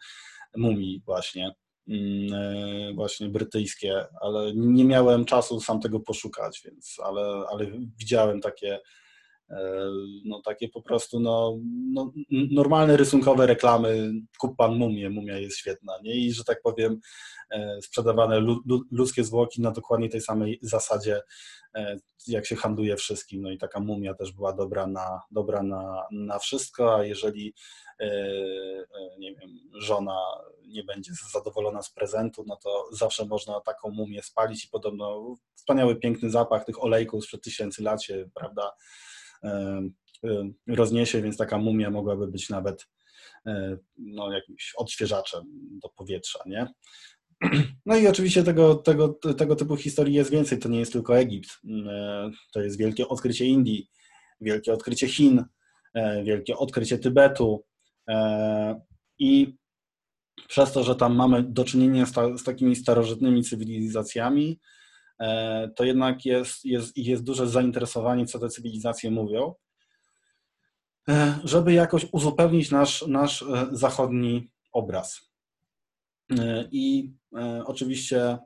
mumii właśnie, mm, e, właśnie brytyjskie, ale nie miałem czasu sam tego poszukać, więc, ale, ale widziałem takie no takie po prostu no, no, normalne rysunkowe reklamy, kup pan mumię, mumia jest świetna, nie? I że tak powiem e, sprzedawane ludzkie zwłoki na dokładnie tej samej zasadzie, e, jak się handluje wszystkim, no i taka mumia też była dobra na, dobra na, na wszystko, a jeżeli nie wiem, żona nie będzie zadowolona z prezentu, no to zawsze można taką mumię spalić i podobno wspaniały, piękny zapach tych olejków sprzed tysięcy lat się, prawda, E, e, rozniesie, więc taka mumia mogłaby być nawet e, no, jakimś odświeżaczem do powietrza, nie? No i oczywiście tego, tego, tego typu historii jest więcej. To nie jest tylko Egipt. To jest wielkie odkrycie Indii, wielkie odkrycie Chin, wielkie odkrycie Tybetu. I przez to, że tam mamy do czynienia z, ta, z takimi starożytnymi cywilizacjami, E, to jednak jest, jest, jest duże zainteresowanie, co te cywilizacje mówią, e, żeby jakoś uzupełnić nasz, nasz e, zachodni obraz. I oczywiście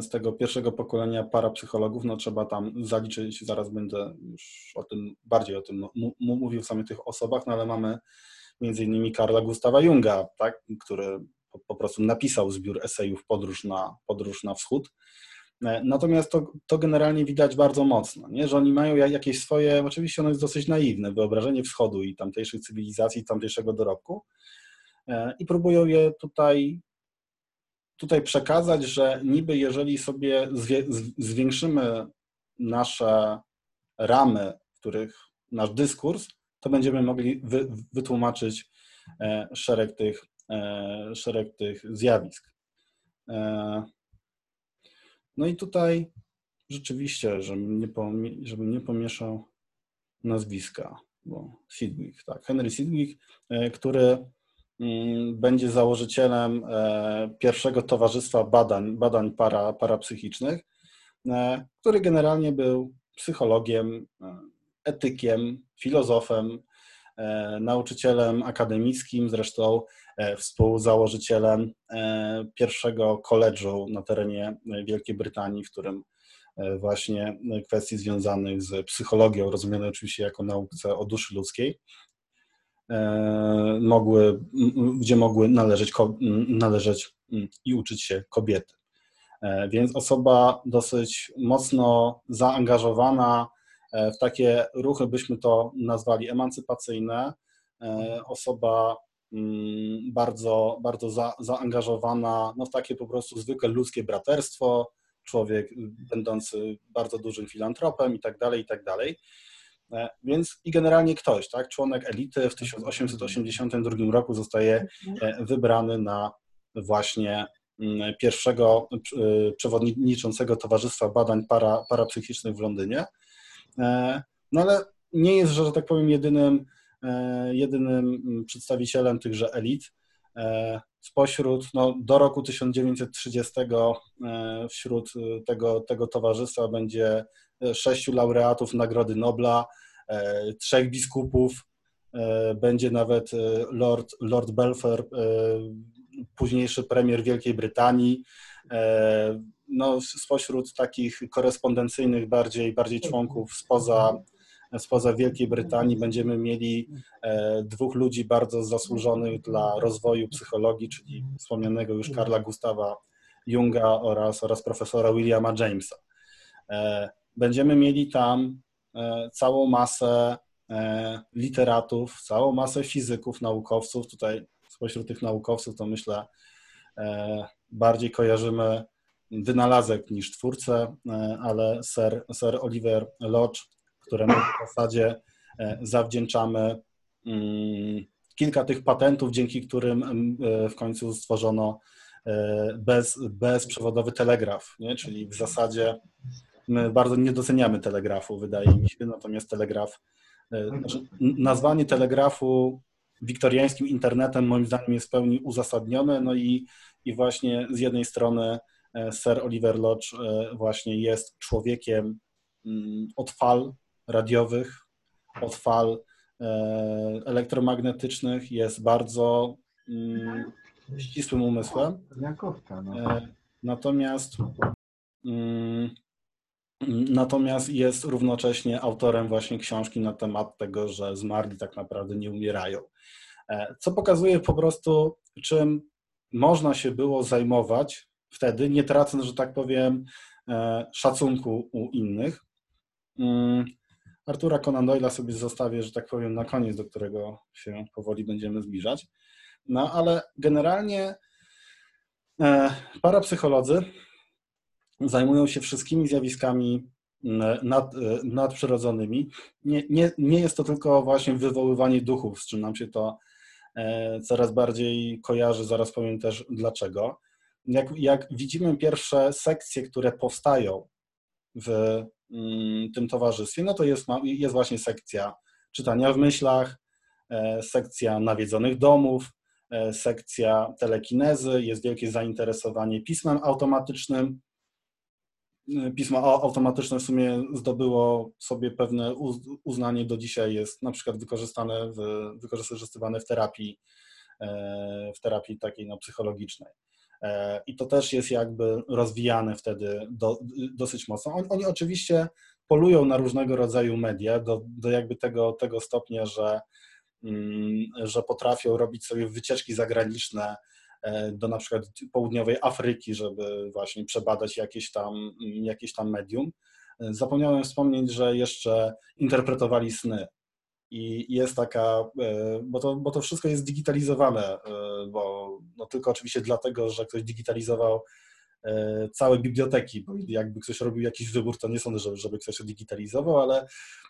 z tego pierwszego pokolenia parapsychologów, no trzeba tam zaliczyć, zaraz będę już o tym, bardziej o tym mówił w samych tych osobach, no ale mamy między innymi Karla Gustawa Junga, tak, który po, po prostu napisał zbiór esejów Podróż na, Podróż na Wschód, E, natomiast to, to generalnie widać bardzo mocno, nie? że oni mają jakieś swoje, oczywiście ono jest dosyć naiwne, wyobrażenie wschodu i tamtejszych cywilizacji, tamtejszego dorobku e, i próbują je tutaj, tutaj przekazać, że niby jeżeli sobie zwiększymy nasze ramy, w których nasz dyskurs, to będziemy mogli wy, wytłumaczyć e, szereg tych, szereg tych zjawisk. No i tutaj rzeczywiście, żebym nie, żebym nie pomieszał nazwiska, bo Sidwick, tak, Henry Sidwick, e, który mm, będzie założycielem e, pierwszego towarzystwa badań, badań para, parapsychicznych, e, który generalnie był psychologiem, etykiem, filozofem, nauczycielem akademickim, zresztą E, współzałożycielem e, pierwszego koledżu na terenie Wielkiej Brytanii, w którym e, właśnie kwestii związanych z psychologią, rozumiane oczywiście jako nauce o duszy ludzkiej, mogły, gdzie mogły należeć, należeć i uczyć się kobiety. Więc osoba dosyć mocno zaangażowana w takie ruchy, byśmy to nazwali emancypacyjne, osoba Mm, bardzo, bardzo za, zaangażowana no, w takie po prostu zwykłe ludzkie braterstwo, człowiek będący bardzo dużym filantropem i tak dalej, i tak dalej. E, więc i generalnie ktoś, tak, członek elity w 1882 roku zostaje e, wybrany na właśnie mm, pierwszego e, przewodniczącego Towarzystwa Badań para, Parapsychicznych w Londynie. No ale nie jest, że, że tak powiem, jedynym E, jedynym mm, przedstawicielem tychże elit. E, spośród, no, do roku 1930 e, wśród tego, tego towarzystwa będzie sześciu laureatów Nagrody Nobla, trzech biskupów, będzie nawet Lord, Lord Belfer, późniejszy premier Wielkiej Brytanii. No, spośród takich korespondencyjnych bardziej, bardziej członków spoza spoza Wielkiej Brytanii będziemy mieli e, dwóch ludzi bardzo zasłużonych dla rozwoju psychologii, czyli wspomnianego już Karla Gustawa Junga oraz, oraz profesora Williama Jamesa. E, będziemy mieli tam e, całą masę literatów, całą masę fizyków, naukowców. Tutaj spośród tych naukowców to myślę bardziej kojarzymy wynalazek niż twórcę, ale Sir, Sir Oliver Lodge któremu w zasadzie e, zawdzięczamy mm, kilka tych patentów, dzięki którym e, w końcu stworzono e, bez, bezprzewodowy telegraf, nie? czyli w zasadzie my bardzo nie doceniamy telegrafu, wydaje mi się, natomiast telegraf, znaczy nazwanie telegrafu wiktoriańskim internetem moim zdaniem jest w pełni uzasadnione, no i, i właśnie z jednej strony Sir Oliver Lodge właśnie jest człowiekiem mm, od fal, radiowych, od fal elektromagnetycznych jest bardzo mm, ścisłym umysłem. No. Natomiast mm, Natomiast jest równocześnie autorem właśnie książki na temat tego, że zmarli tak naprawdę nie umierają. E, co pokazuje po prostu, czym można się było zajmować wtedy, nie tracąc, że tak powiem, e, szacunku u innych. Mm, Artura Conan Doyle'a sobie zostawię, że tak powiem, na koniec, do którego się powoli będziemy zbliżać. No ale generalnie e, parapsycholodzy zajmują się wszystkimi zjawiskami nad, nadprzyrodzonymi. Nie, nie, nie jest to tylko właśnie wywoływanie duchów, z czym nam się to e, coraz bardziej kojarzy, zaraz powiem też dlaczego. Jak, jak widzimy pierwsze sekcje, które powstają w mm, tym towarzystwie, no to jest, jest właśnie sekcja czytania w myślach, e, sekcja nawiedzonych domów, e, sekcja telekinezy, jest wielkie zainteresowanie pismem automatycznym, pismo automatyczne w sumie zdobyło sobie pewne uznanie do dzisiaj, jest na przykład wykorzystane w, wykorzystywane w terapii, e, w terapii takiej no, psychologicznej. E, I to też jest jakby rozwijane wtedy do, dosyć mocno. Oni, oni, oczywiście polują na różnego rodzaju media do, do jakby tego, tego stopnia, że, mm, że potrafią robić sobie wycieczki zagraniczne E, do na przykład południowej Afryki, żeby właśnie przebadać jakieś tam, jakieś tam medium. E, zapomniałem wspomnieć, że jeszcze interpretowali sny. I jest taka, e, bo to, bo to wszystko jest digitalizowane, bo no tylko oczywiście dlatego, że ktoś digitalizował E, całe biblioteki, bo jakby ktoś robił jakiś wybór, to nie sądzę, żeby, żeby ktoś to digitalizował, ale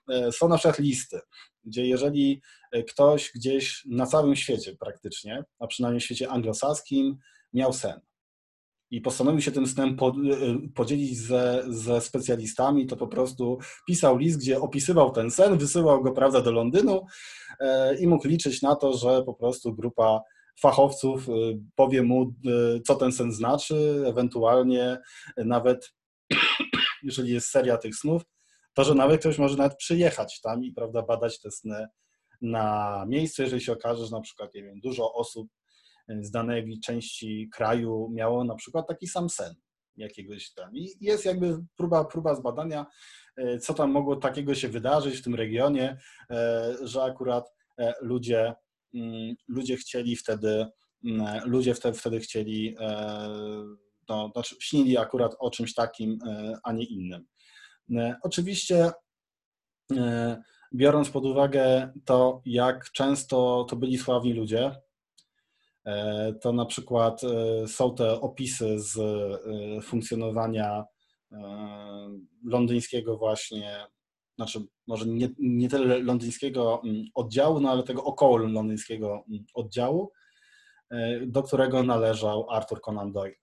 e, są na przykład listy, gdzie jeżeli e, ktoś gdzieś na całym świecie praktycznie, a przynajmniej w świecie anglosaskim, miał sen i postanowił się tym snem podzielić ze, ze specjalistami, to po prostu pisał list, gdzie opisywał ten sen, wysyłał go prawda, do Londynu i mógł liczyć na to, że po prostu grupa fachowców y, powie mu, y, co ten sen znaczy, ewentualnie nawet jeżeli jest seria tych snów, to że nawet ktoś może nawet przyjechać tam i prawda, badać te sny na miejscu, jeżeli się okaże, że na przykład nie wiem, dużo osób z danej części kraju miało na przykład taki sam sen jakiegoś tam. I jest jakby próba, próba zbadania, y, co tam mogło takiego się wydarzyć w tym regionie, że akurat ludzie Mm, ludzie chcieli wtedy, mm, ludzie wtedy, chcieli, e, no, znaczy śnili akurat o czymś takim, e, a nie innym. E, oczywiście biorąc pod uwagę to, jak często to byli sławni ludzie, to na przykład są te opisy z funkcjonowania londyńskiego właśnie znaczy może nie, nie tyle londyńskiego mm, oddziału, no ale tego około londyńskiego mm, oddziału, e, do którego należał Arthur Conan Doyle.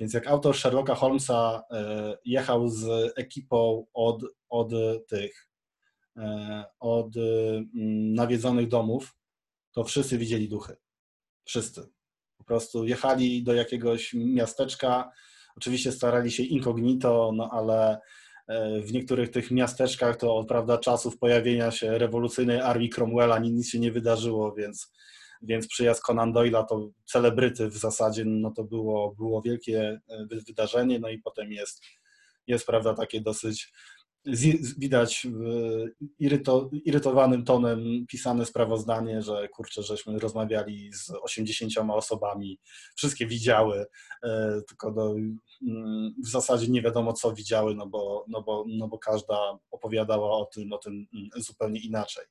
Więc jak autor Sherlocka Holmesa e, jechał z ekipą od, od tych, e, od mm, nawiedzonych domów, to wszyscy widzieli duchy. Wszyscy. Po prostu jechali do jakiegoś miasteczka, oczywiście starali się incognito, no ale E, w niektórych tych miasteczkach to od prawda, czasów pojawienia się rewolucyjnej armii Cromwella nic się nie wydarzyło, więc, więc przyjazd Conan Doyle'a to celebryty w zasadzie, no to było, było wielkie e, wydarzenie, no i potem jest, jest prawda, takie dosyć widać iryto, irytowanym tonem pisane sprawozdanie, że kurczę, żeśmy rozmawiali z 80 osobami, wszystkie widziały, e, tylko do, mm, w zasadzie nie wiadomo co widziały, no bo, no bo, no bo każda opowiadała o tym, o tym mm, zupełnie inaczej.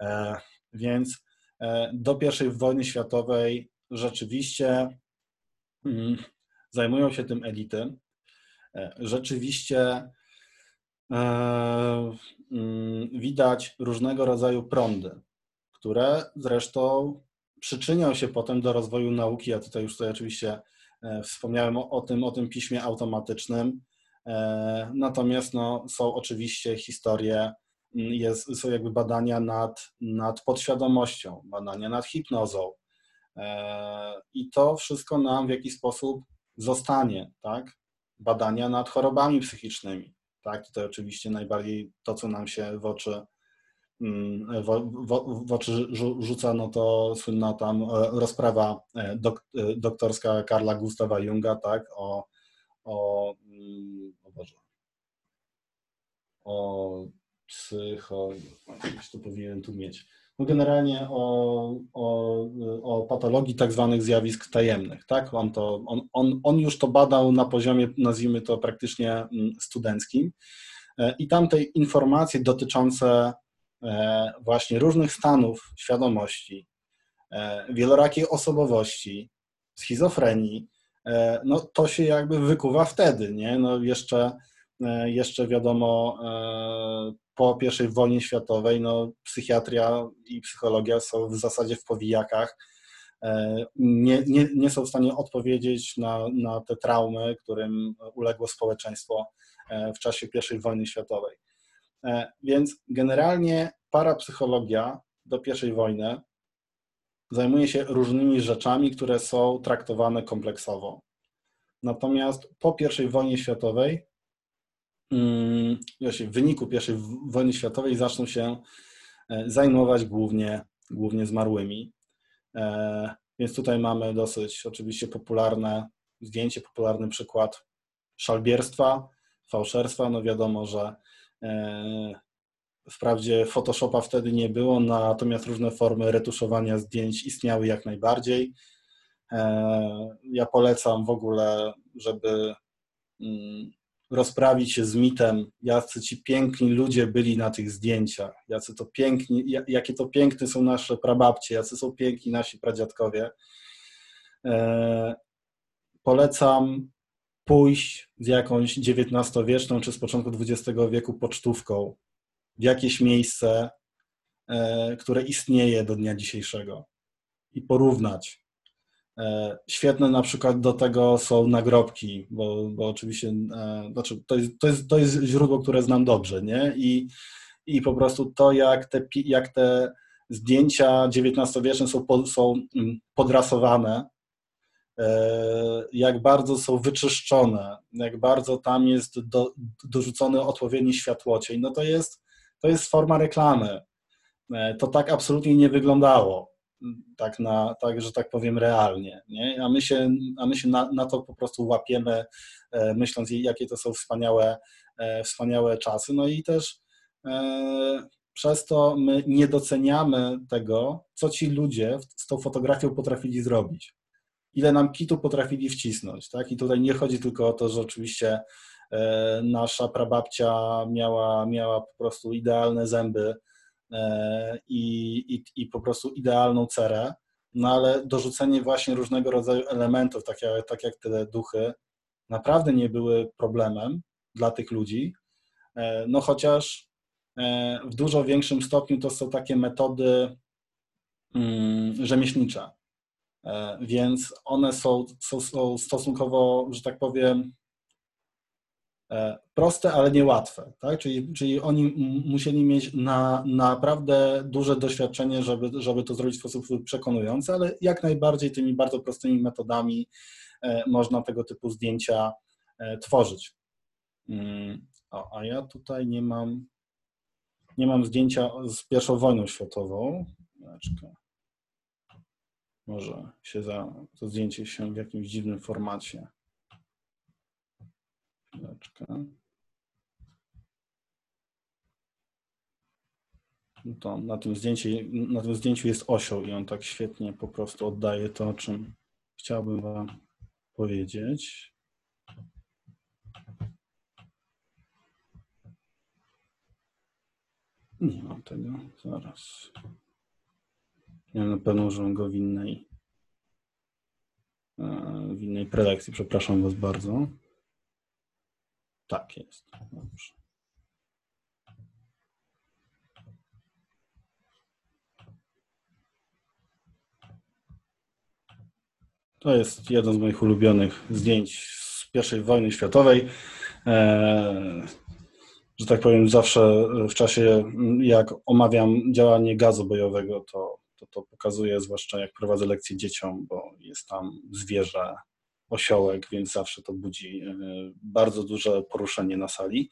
E, więc e, do I wojny światowej rzeczywiście mm, zajmują się tym elity. Rzeczywiście widać różnego rodzaju prądy, które zresztą przyczynią się potem do rozwoju nauki. Ja tutaj już tutaj oczywiście e, wspomniałem o, o tym, o tym piśmie automatycznym. E, natomiast no, są oczywiście historie, mm, jest, są jakby badania nad, nad podświadomością, badania nad hipnozą. I to wszystko nam w jakiś sposób zostanie, tak? Badania nad chorobami psychicznymi Tak, tutaj oczywiście najbardziej to, co nam się w oczy, mm, w, oczy rzuca, no to słynna tam rozprawa dok, doktorska Karla Gustawa Junga, tak, o, o, mm, o Boże, o psycho, gdzieś to powinienem tu mieć. No generalnie o, o, o patologii tak zwanych zjawisk tajemnych. Tak? On, to, on, on, on już to badał na poziomie, nazwijmy to praktycznie mm, studenckim. E, I tam te informacje dotyczące e, właśnie różnych stanów świadomości, e, wielorakiej osobowości, schizofrenii, no to się jakby wykuwa wtedy, nie? No jeszcze jeszcze wiadomo, po I wojnie światowej no, psychiatria i psychologia są w zasadzie w powijakach. E, nie, nie, nie są w stanie odpowiedzieć na, na te traumy, którym uległo społeczeństwo w czasie I wojny światowej. Więc generalnie parapsychologia do I wojny zajmuje się różnymi rzeczami, które są traktowane kompleksowo. Natomiast po I wojnie światowej w wyniku I wojny światowej zaczną się e, zajmować głównie, głównie zmarłymi. E, więc tutaj mamy dosyć oczywiście popularne zdjęcie, popularny przykład szalbierstwa, fałszerstwa. No wiadomo, że e, wprawdzie Photoshopa wtedy nie było, natomiast różne formy retuszowania zdjęć istniały jak najbardziej. Ja polecam w ogóle, żeby mm, rozprawić się z mitem, jacy ci piękni ludzie byli na tych zdjęciach, jacy to piękni, jakie to piękne są nasze prababcie, jacy są piękni nasi pradziadkowie. E, polecam pójść z jakąś XIX-wieczną czy z początku XX wieku pocztówką w jakieś miejsce, e, które istnieje do dnia dzisiejszego i porównać świetne na przykład do tego są nagrobki, bo, bo oczywiście e, znaczy to, jest, to, jest, to jest źródło, które znam dobrze, nie? I, i po prostu to, jak te, jak te zdjęcia XIX-wieczne są, są mm, podrasowane, e, jak bardzo są wyczyszczone, jak bardzo tam jest do, dorzucony odpowiedni światłocień, no to jest, to jest forma reklamy. To tak absolutnie nie wyglądało tak, na, tak, że tak powiem, realnie. Nie? A my się, a my się na, na to po prostu łapiemy, e, myśląc, jakie to są wspaniałe, e, wspaniałe czasy. No i też e, przez to my nie doceniamy tego, co ci ludzie z tą fotografią potrafili zrobić. Ile nam kitu potrafili wcisnąć. Tak? I tutaj nie chodzi tylko o to, że oczywiście nasza prababcia miała, miała po prostu idealne zęby, i, i, i po prostu idealną cerę, no ale dorzucenie właśnie różnego rodzaju elementów, tak jak, tak jak te duchy, naprawdę nie były problemem dla tych ludzi, e, no chociaż e, w dużo większym stopniu to są takie metody mm, rzemieślnicze, więc one są, są, są stosunkowo, że tak powiem, E, proste, ale niełatwe. Tak? Czyli, czyli oni musieli mieć na, naprawdę duże doświadczenie, żeby, żeby to zrobić w sposób przekonujący, ale jak najbardziej tymi bardzo prostymi metodami e, można tego typu zdjęcia e, tworzyć. Mm, o, a ja tutaj nie mam, nie mam zdjęcia z pierwszą wojną światową. Może się za, to zdjęcie się w jakimś dziwnym formacie. Chwileczkę. No to na tym, zdjęciu, na tym zdjęciu jest osioł i on tak świetnie po prostu oddaje to, o czym chciałbym Wam powiedzieć. Nie mam tego, zaraz. Ja na pewno użyłem go w innej, e, w innej prelekcji. Przepraszam Was bardzo. Tak jest. Dobrze. To jest jedno z moich ulubionych zdjęć z I wojny światowej. E, że tak powiem, zawsze w czasie, jak omawiam działanie gazu bojowego, to, to, to pokazuję, zwłaszcza jak prowadzę lekcje dzieciom, bo jest tam zwierzę osiołek, więc zawsze to budzi bardzo duże poruszenie na sali.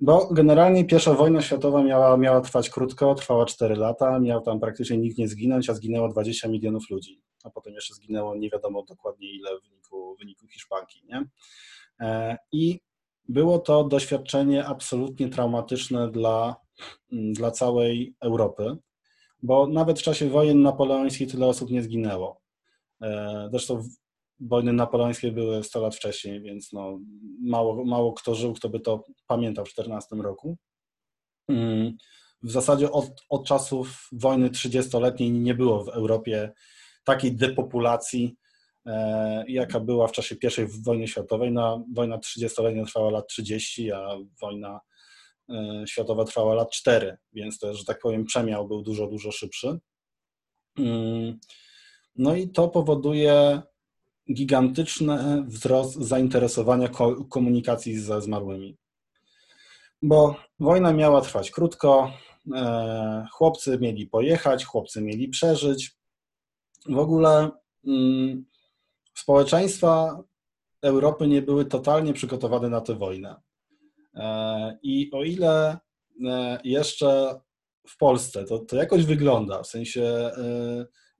Bo generalnie pierwsza wojna światowa miała, miała trwać krótko, trwała 4 lata, miał tam praktycznie nikt nie zginąć, a zginęło 20 milionów ludzi. A potem jeszcze zginęło nie wiadomo dokładnie ile w wyniku, w wyniku Hiszpanki. Nie? I było to doświadczenie absolutnie traumatyczne dla, mm, dla całej Europy, bo nawet w czasie wojen napoleońskich tyle osób nie zginęło. E, zresztą wojny napoleońskie były 100 lat wcześniej, więc no, mało, mało kto żył, kto by to pamiętał w 14 roku. Mm, w zasadzie od, od czasów wojny 30-letniej nie było w Europie takiej depopulacji, E, jaka była w czasie I wojny światowej. No, wojna 30-letnia trwała lat 30, a wojna e, światowa trwała lat 4, więc to, że tak powiem, przemiał był dużo, dużo szybszy. Mm, no i to powoduje gigantyczny wzrost zainteresowania komunikacji ze zmarłymi. Bo wojna miała trwać krótko, e, chłopcy mieli pojechać, chłopcy mieli przeżyć. W ogóle mm, społeczeństwa Europy nie były totalnie przygotowane na tę wojnę. E, I o ile e, jeszcze w Polsce to, to jakoś wygląda, w sensie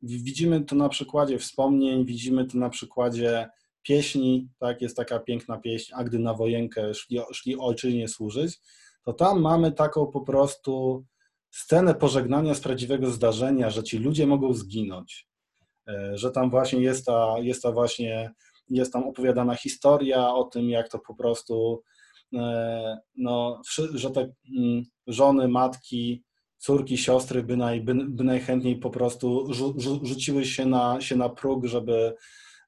widzimy to na przykładzie wspomnień, widzimy to na przykładzie pieśni, tak, jest taka piękna pieśń, a gdy na wojenkę szli, szli ojczyźnie służyć, to tam mamy taką po prostu scenę pożegnania z prawdziwego zdarzenia, że ci ludzie mogą zginąć. E, że tam właśnie jest ta, jest ta właśnie, jest tam opowiadana historia o tym, jak to po prostu, e, no, że te mm, żony, matki, córki, siostry by, naj, by, by najchętniej po prostu rzu, rzuciły się na, się na próg, żeby,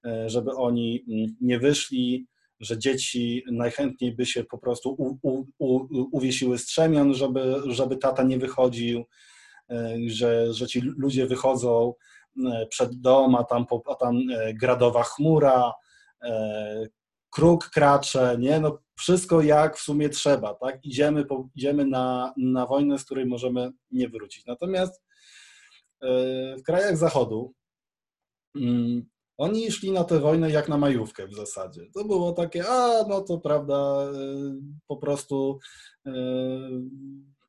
e, żeby oni mm, nie wyszli, że dzieci najchętniej by się po prostu u, u, u, uwiesiły strzemion, żeby, żeby tata nie wychodził, że, że ci ludzie wychodzą E, przed dom, a tam, a tam e, gradowa chmura, e, kruk kracze, nie? No wszystko jak w sumie trzeba, tak? Idziemy, po, idziemy na, na wojnę, z której możemy nie wrócić. Natomiast w krajach zachodu mm, oni szli na tę wojnę jak na majówkę w zasadzie. To było takie, a no to prawda, po prostu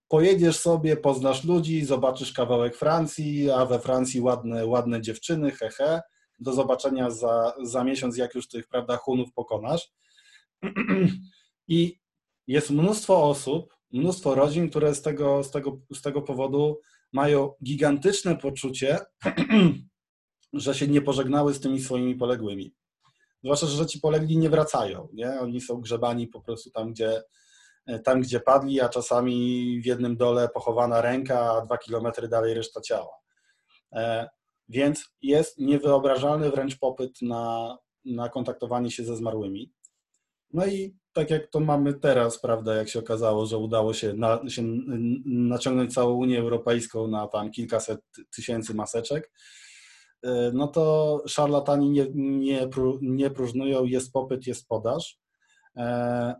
pojedziesz sobie, poznasz ludzi, zobaczysz kawałek Francji, a we Francji ładne, ładne dziewczyny, hehe. Do zobaczenia za, za miesiąc, jak już tych, prawda, Hunów pokonasz. I jest mnóstwo osób, mnóstwo rodzin, które z tego, z tego, z tego powodu mają gigantyczne poczucie, że się nie pożegnały z tymi swoimi poległymi. Zwłaszcza, że ci polegli nie wracają, nie? Oni są grzebani po prostu tam, gdzie, E, tam, gdzie padli, a czasami w jednym dole pochowana ręka, a dwa kilometry dalej reszta ciała. E, więc jest niewyobrażalny wręcz popyt na, na kontaktowanie się ze zmarłymi. No i tak jak to mamy teraz, prawda, jak się okazało, że udało się, na, się naciągnąć całą Unię Europejską na tam kilkaset tysięcy maseczek, e, no to szarlatani nie, nie, nie próżnują, jest popyt, jest podaż.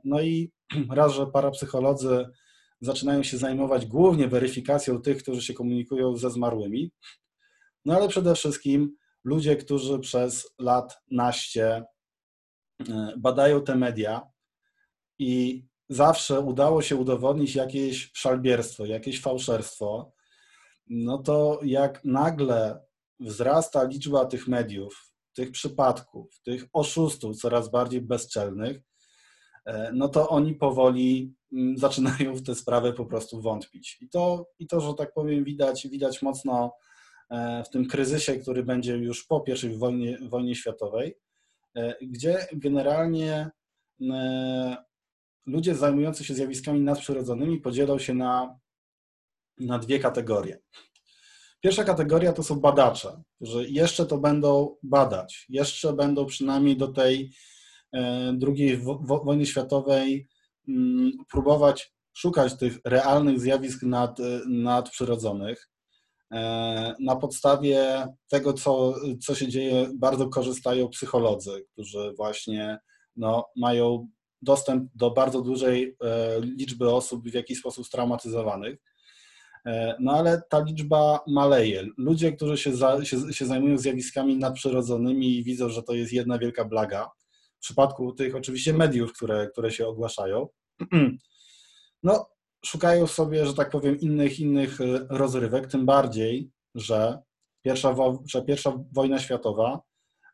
No i raz, że parapsycholodzy zaczynają się zajmować głównie weryfikacją tych, którzy się komunikują ze zmarłymi, no ale przede wszystkim ludzie, którzy przez lat naście e, badają te media i zawsze udało się udowodnić jakieś szalbierstwo, jakieś fałszerstwo, no to jak nagle wzrasta liczba tych mediów, tych przypadków, tych oszustów coraz bardziej bezczelnych, E, no to oni powoli mm, zaczynają w tę sprawę po prostu wątpić. I to, i to że tak powiem, widać, widać mocno w tym kryzysie, który będzie już po I wojnie, wojnie światowej, e, gdzie generalnie ludzie zajmujący się zjawiskami nadprzyrodzonymi podzielą się na, na dwie kategorie. Pierwsza kategoria to są badacze, którzy jeszcze to będą badać, jeszcze będą przynajmniej do tej E, II wojny światowej mm, próbować szukać tych realnych zjawisk nad, nadprzyrodzonych. E, na podstawie tego, co, co się dzieje, bardzo korzystają psycholodzy, którzy właśnie no, mają dostęp do bardzo dużej e, liczby osób w jakiś sposób straumatyzowanych. No ale ta liczba maleje. Ludzie, którzy się, za, się, się zajmują zjawiskami nadprzyrodzonymi i widzą, że to jest jedna wielka blaga, w przypadku tych oczywiście mediów, które, które się ogłaszają, no szukają sobie, że tak powiem, innych, innych y, rozrywek, tym bardziej, że pierwsza, że pierwsza wojna światowa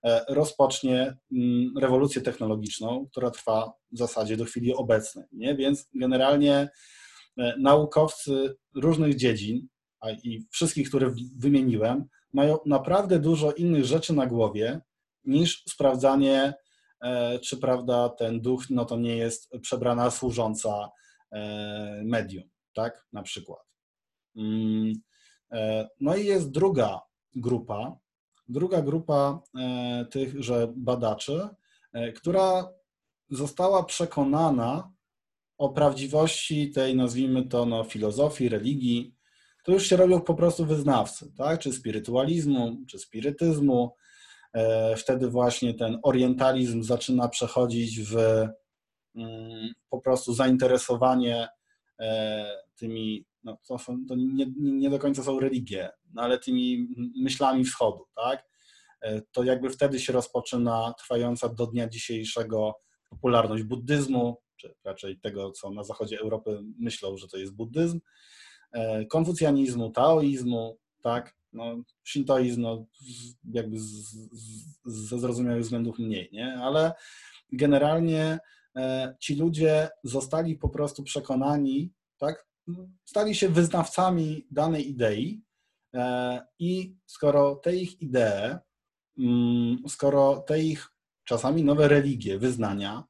e, rozpocznie mm, rewolucję technologiczną, która trwa w zasadzie do chwili obecnej. Nie? Więc generalnie e, naukowcy różnych dziedzin, a i wszystkich, które wymieniłem, mają naprawdę dużo innych rzeczy na głowie niż sprawdzanie, e, czy prawda ten duch no to nie jest przebrana służąca medium, tak? Na przykład. Mm, no i jest druga grupa, druga grupa e, tychże badaczy, e, która została przekonana o prawdziwości tej, nazwijmy to, no, filozofii, religii. To już się robią po prostu wyznawcy, tak? czy spirytualizmu, czy spirytyzmu. E, wtedy właśnie ten orientalizm zaczyna przechodzić w po prostu zainteresowanie tymi no, to, są, to nie, nie, do końca są religie, no, ale tymi myślami wschodu, tak? E, to jakby wtedy się rozpoczyna trwająca do dnia dzisiejszego popularność buddyzmu, czy raczej tego, co na zachodzie Europy myślą, że to jest buddyzm, e, konfucjanizmu, taoizmu, tak? No, shintoizm no, jakby ze zrozumiałych względów mniej, nie? Ale generalnie e, ci ludzie zostali po prostu przekonani, tak? stali się wyznawcami danej idei e, i skoro te ich idee, mm, skoro te ich czasami nowe religie, wyznania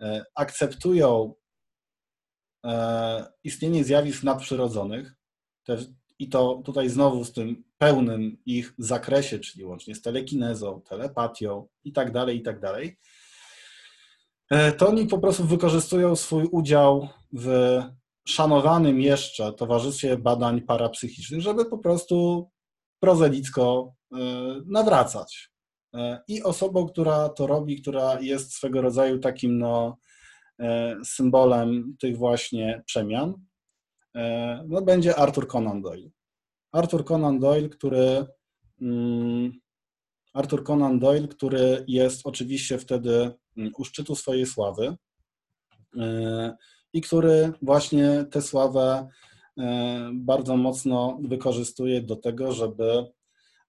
e, akceptują e, istnienie zjawisk nadprzyrodzonych i to tutaj znowu z tym pełnym ich zakresie, czyli łącznie z telekinezą, telepatią i tak dalej, i tak dalej, to oni po prostu wykorzystują swój udział w szanowanym jeszcze Towarzystwie Badań Parapsychicznych, żeby po prostu prozelicko e, nawracać. E, I osobą, która to robi, która jest swego rodzaju takim no, e, symbolem tych właśnie przemian, no, będzie Arthur Conan Doyle. Arthur Conan Doyle, który mm, Arthur Conan Doyle, który jest oczywiście wtedy u szczytu swojej sławy i który właśnie tę sławę e, bardzo mocno wykorzystuje do tego, żeby,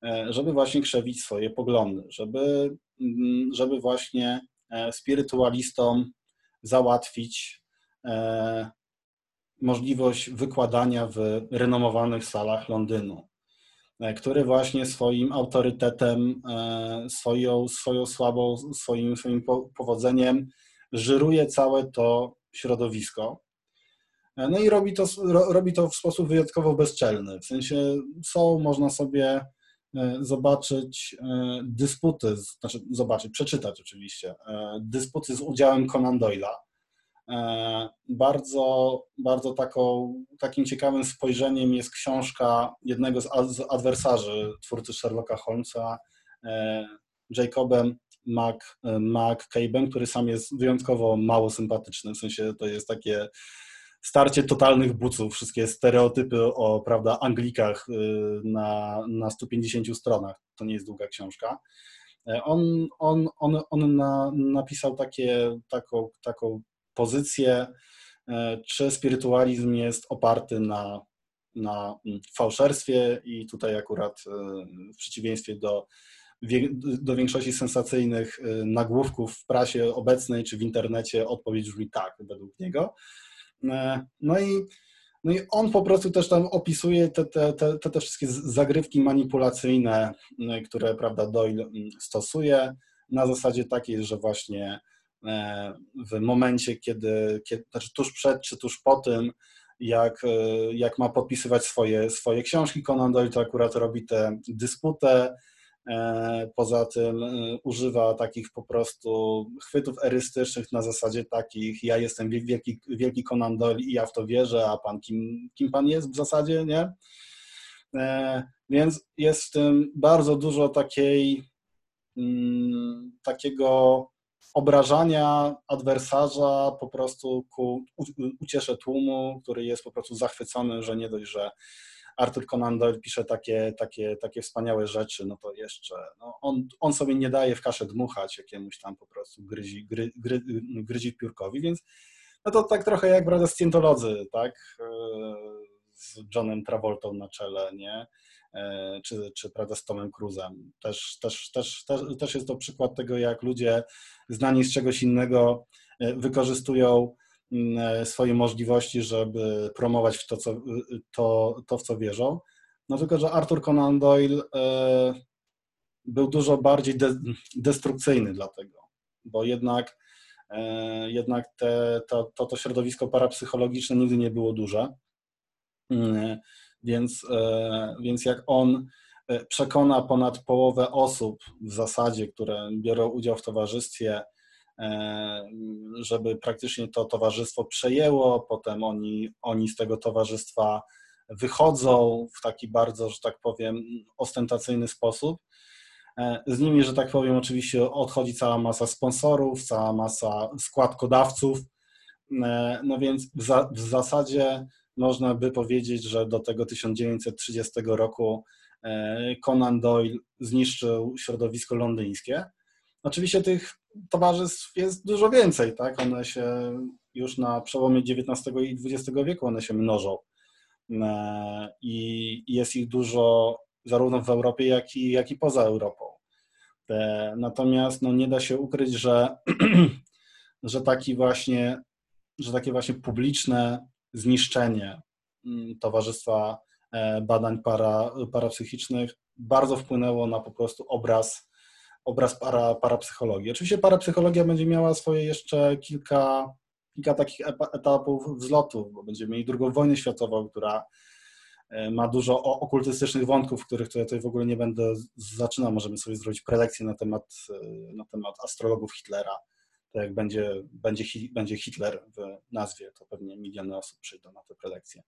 e, żeby właśnie krzewić swoje poglądy, żeby, mm, żeby właśnie e, spirytualistom załatwić możliwość wykładania w renomowanych salach Londynu, który właśnie swoim autorytetem, swoją, swoją słabą, swoim, swoim powodzeniem żyruje całe to środowisko. E, no i robi to, robi to w sposób wyjątkowo bezczelny. W sensie są, można sobie e, zobaczyć e, dysputy, znaczy zobaczyć, przeczytać oczywiście, dysputy z udziałem Conan Doyle'a. Bardzo, bardzo taką, takim ciekawym spojrzeniem jest książka jednego z adwersarzy twórcy Sherlocka Holmesa, Jacobem Mac, Mac Cabe'em, który sam jest wyjątkowo mało sympatyczny, w sensie to jest takie starcie totalnych buców, wszystkie stereotypy o prawda, Anglikach y, na, na 150 stronach. To nie jest długa książka. E, on, on, on, on na, napisał takie, taką, taką pozycję, e, czy spirytualizm jest oparty na, na fałszerstwie i tutaj akurat e, w przeciwieństwie do do większości sensacyjnych y, nagłówków w prasie obecnej czy w internecie odpowiedź brzmi tak, według niego. E, no i, no i on po prostu też tam opisuje te, te, te, te wszystkie zagrywki manipulacyjne, które prawda, Doyle mm, stosuje na zasadzie takiej, że właśnie e, w momencie, kiedy, kiedy znaczy tuż przed czy tuż po tym, jak, e, jak ma podpisywać swoje, swoje książki, Conan Doyle to akurat robi tę dysputę, E, poza tym e, używa takich po prostu chwytów erystycznych na zasadzie takich, ja jestem wielki, wielki Conan Doyle i ja w to wierzę, a pan kim, kim pan jest w zasadzie, nie? E, więc jest w tym bardzo dużo takiej, mm, takiego obrażania adwersarza po prostu ku uciesze tłumu, który jest po prostu zachwycony, że nie dość, że Arthur Conan Doyle pisze takie, takie, takie wspaniałe rzeczy, no to jeszcze no on, on sobie nie daje w kaszę dmuchać jakiemuś tam po prostu gryzi, gry, gry, gryzi piórkowi, więc no to tak trochę jak brada Scientolodzy, tak, e, z Johnem Travoltą na czele, nie, czy, czy prawda, z Tomem Cruzem. Też, też, też, też, też jest to przykład tego, jak ludzie znani z czegoś innego e, wykorzystują mm, swoje możliwości, żeby promować w to, co, to, to, w co wierzą. No tylko, że Arthur Conan Doyle był dużo bardziej de destrukcyjny dlatego, bo jednak E, jednak te, to, to, to środowisko parapsychologiczne nigdy nie było duże. Więc, e, więc jak on e, przekona ponad połowę osób w zasadzie, które biorą udział w towarzystwie, żeby praktycznie to towarzystwo przejęło, potem oni, oni z tego towarzystwa wychodzą w taki bardzo, że tak powiem, ostentacyjny sposób, E, z nimi, że tak powiem, oczywiście odchodzi cała masa sponsorów, cała masa składkodawców. E, no więc w, za, w zasadzie można by powiedzieć, że do tego 1930 roku e, Conan Doyle zniszczył środowisko londyńskie. Oczywiście tych towarzystw jest dużo więcej, tak? One się już na przełomie XIX i XX wieku one się mnożą. I jest ich dużo zarówno w Europie, jak i, jak i poza Europą. Natomiast no, nie da się ukryć, że, że, taki właśnie, że takie właśnie publiczne zniszczenie mm, Towarzystwa e, Badań para, Parapsychicznych bardzo wpłynęło na po prostu obraz, obraz para, parapsychologii. Oczywiście parapsychologia będzie miała swoje jeszcze kilka, kilka takich etapów wzlotu, bo będziemy mieli drugą wojnę światową, która E, ma dużo okultystycznych wątków, których tutaj w ogóle nie będę zaczynał. Możemy sobie zrobić prelekcję na temat, e, na temat astrologów Hitlera. To jak będzie, będzie, będzie Hitler w nazwie, to pewnie miliony osób przyjdą na tę prelekcję.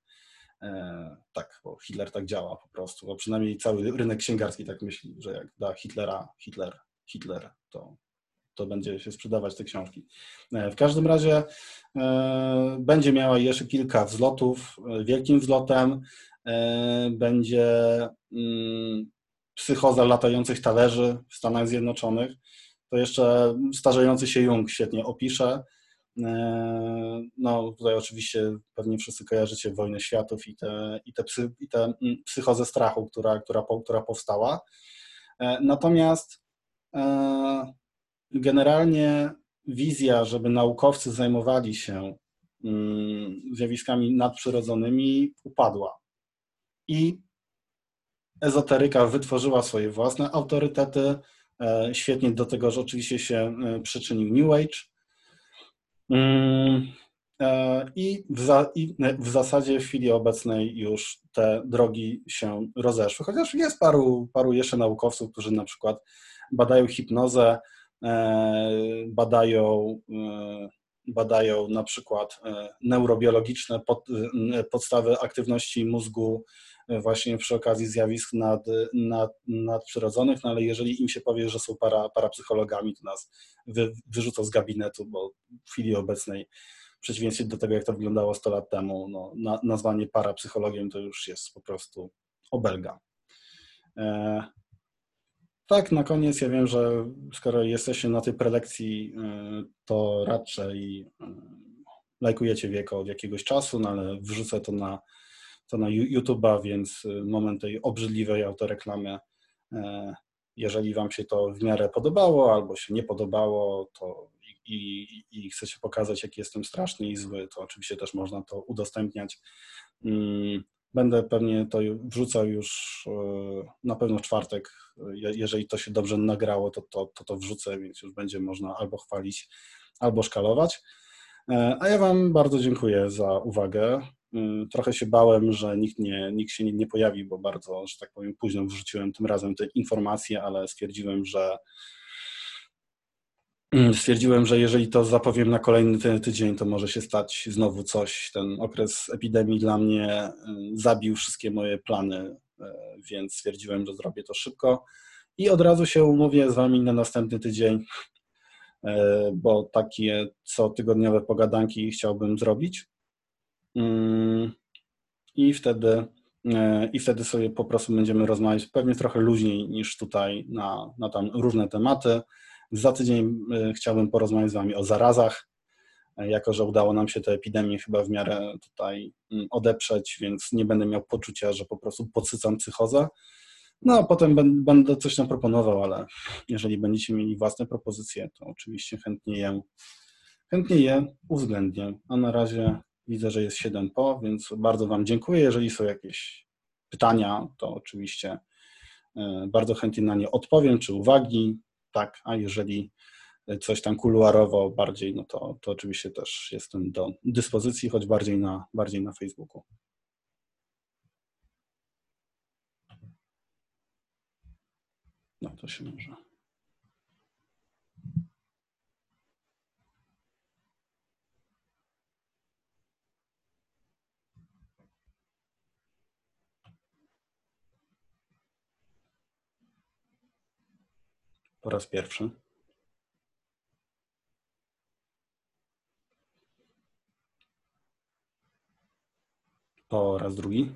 E, tak, bo Hitler tak działa po prostu, bo przynajmniej cały rynek księgarski tak myśli, że jak da Hitlera, Hitler, Hitler, to, to będzie się sprzedawać te książki. W każdym razie e, będzie miała jeszcze kilka wzlotów. Wielkim wzlotem E, będzie mm, psychoza latających talerzy w Stanach Zjednoczonych. To jeszcze starzejący się Jung świetnie opisze. E, no tutaj oczywiście pewnie wszyscy kojarzycie Wojnę Światów i tę i te, psy, i mm, psychozę strachu, która, która, która powstała. E, natomiast generalnie wizja, żeby naukowcy zajmowali się mm, zjawiskami nadprzyrodzonymi, upadła i ezoteryka wytworzyła swoje własne autorytety. E, świetnie do tego, że oczywiście się e, przyczynił New Age. Mm, e, I w, zasadzie w chwili obecnej już te drogi się rozeszły, chociaż jest paru, paru jeszcze naukowców, którzy na przykład badają hipnozę, badają, badają na przykład neurobiologiczne pod, podstawy aktywności mózgu właśnie przy okazji zjawisk nad, nad, nadprzyrodzonych, no ale jeżeli im się powie, że są para, parapsychologami, to nas wy, wyrzucą z gabinetu, bo w chwili obecnej w przeciwieństwie do tego, jak to wyglądało 100 lat temu, no, na, nazwanie parapsychologiem to już jest po prostu obelga. E, tak, na koniec ja wiem, że skoro jesteście na tej prelekcji, e, to raczej e, lajkujecie wieko od jakiegoś czasu, no ale wrzucę to na to na YouTube'a, więc y, moment tej obrzydliwej autoreklamy. E, jeżeli Wam się to w miarę podobało albo się nie podobało, to i, i, i chcecie pokazać, jaki jestem straszny i zły, to oczywiście też można to udostępniać. Mm, będę pewnie to wrzucał już e, na pewno w czwartek. Jeżeli to się dobrze nagrało, to to, to, to wrzucę, więc już będzie można albo chwalić, albo szkalować. E, a ja Wam bardzo dziękuję za uwagę. Y, trochę się bałem, że nikt, nie, nikt się nie, nie pojawi, bo bardzo, że tak powiem, późno wrzuciłem tym razem te informacje, ale stwierdziłem, że y, stwierdziłem, że jeżeli to zapowiem na kolejny ty tydzień, to może się stać znowu coś. Ten okres epidemii dla mnie y, zabił wszystkie moje plany, więc stwierdziłem, że zrobię to szybko i od razu się umówię z Wami na następny tydzień bo takie cotygodniowe pogadanki chciałbym zrobić. Mm, I wtedy, i wtedy sobie po prostu będziemy rozmawiać pewnie trochę luźniej niż tutaj na, na tam różne tematy. Za tydzień chciałbym porozmawiać z Wami o zarazach, jako że udało nam się tę epidemię chyba w miarę tutaj mm, odeprzeć, więc nie będę miał poczucia, że po prostu podsycam psychozę. No a potem będę coś tam proponował, ale jeżeli będziecie mieli własne propozycje, to oczywiście chętnie je, chętnie je uwzględnię. A na razie widzę, że jest 7 po, więc bardzo Wam dziękuję. Jeżeli są jakieś pytania, to oczywiście e, bardzo chętnie na nie odpowiem, czy uwagi. Tak, a jeżeli coś tam kuluarowo bardziej, no to, to oczywiście też jestem do dyspozycji, choć bardziej na, bardziej na Facebooku. No to się może. Po raz pierwszy. Po raz drugi.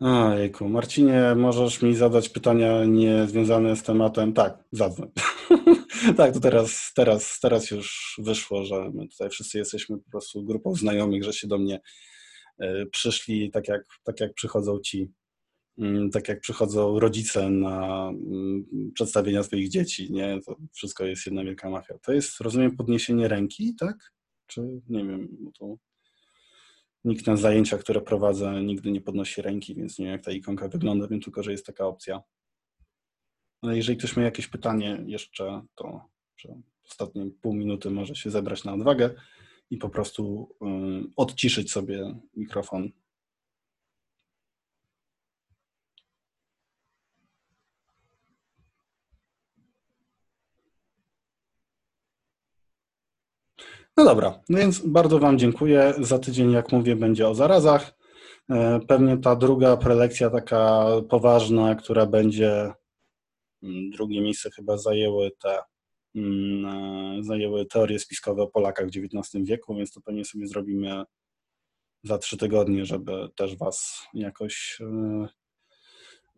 Ojejku, Marcinie, możesz mi zadać pytania niezwiązane z tematem? Tak, zadzwoń. tak, to teraz, teraz, teraz już wyszło, że my tutaj wszyscy jesteśmy po prostu grupą znajomych, że się do mnie e, przyszli, tak jak, tak jak przychodzą ci, tak jak przychodzą rodzice na mm, przedstawienia swoich dzieci, nie? To wszystko jest jedna wielka mafia. To jest, rozumiem, podniesienie ręki, tak? Czy nie wiem, to nikt na zajęciach, które prowadzę, nigdy nie podnosi ręki, więc nie wiem, jak ta ikonka wygląda, wiem tylko, że jest taka opcja. Ale jeżeli ktoś ma jakieś pytanie jeszcze, to ostatnie pół minuty może się zebrać na odwagę i po prostu y, odciszyć sobie mikrofon No dobra, no więc bardzo Wam dziękuję. Za tydzień, jak mówię, będzie o zarazach. E, pewnie ta druga prelekcja, taka poważna, która będzie, mm, drugie miejsce chyba zajęły te mm, e, zajęły teorie spiskowe o Polakach w XIX wieku, więc to pewnie sobie zrobimy za trzy tygodnie, żeby też Was jakoś e,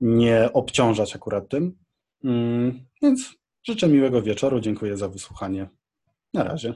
nie obciążać akurat tym. Mm, więc życzę miłego wieczoru, dziękuję za wysłuchanie. Na razie.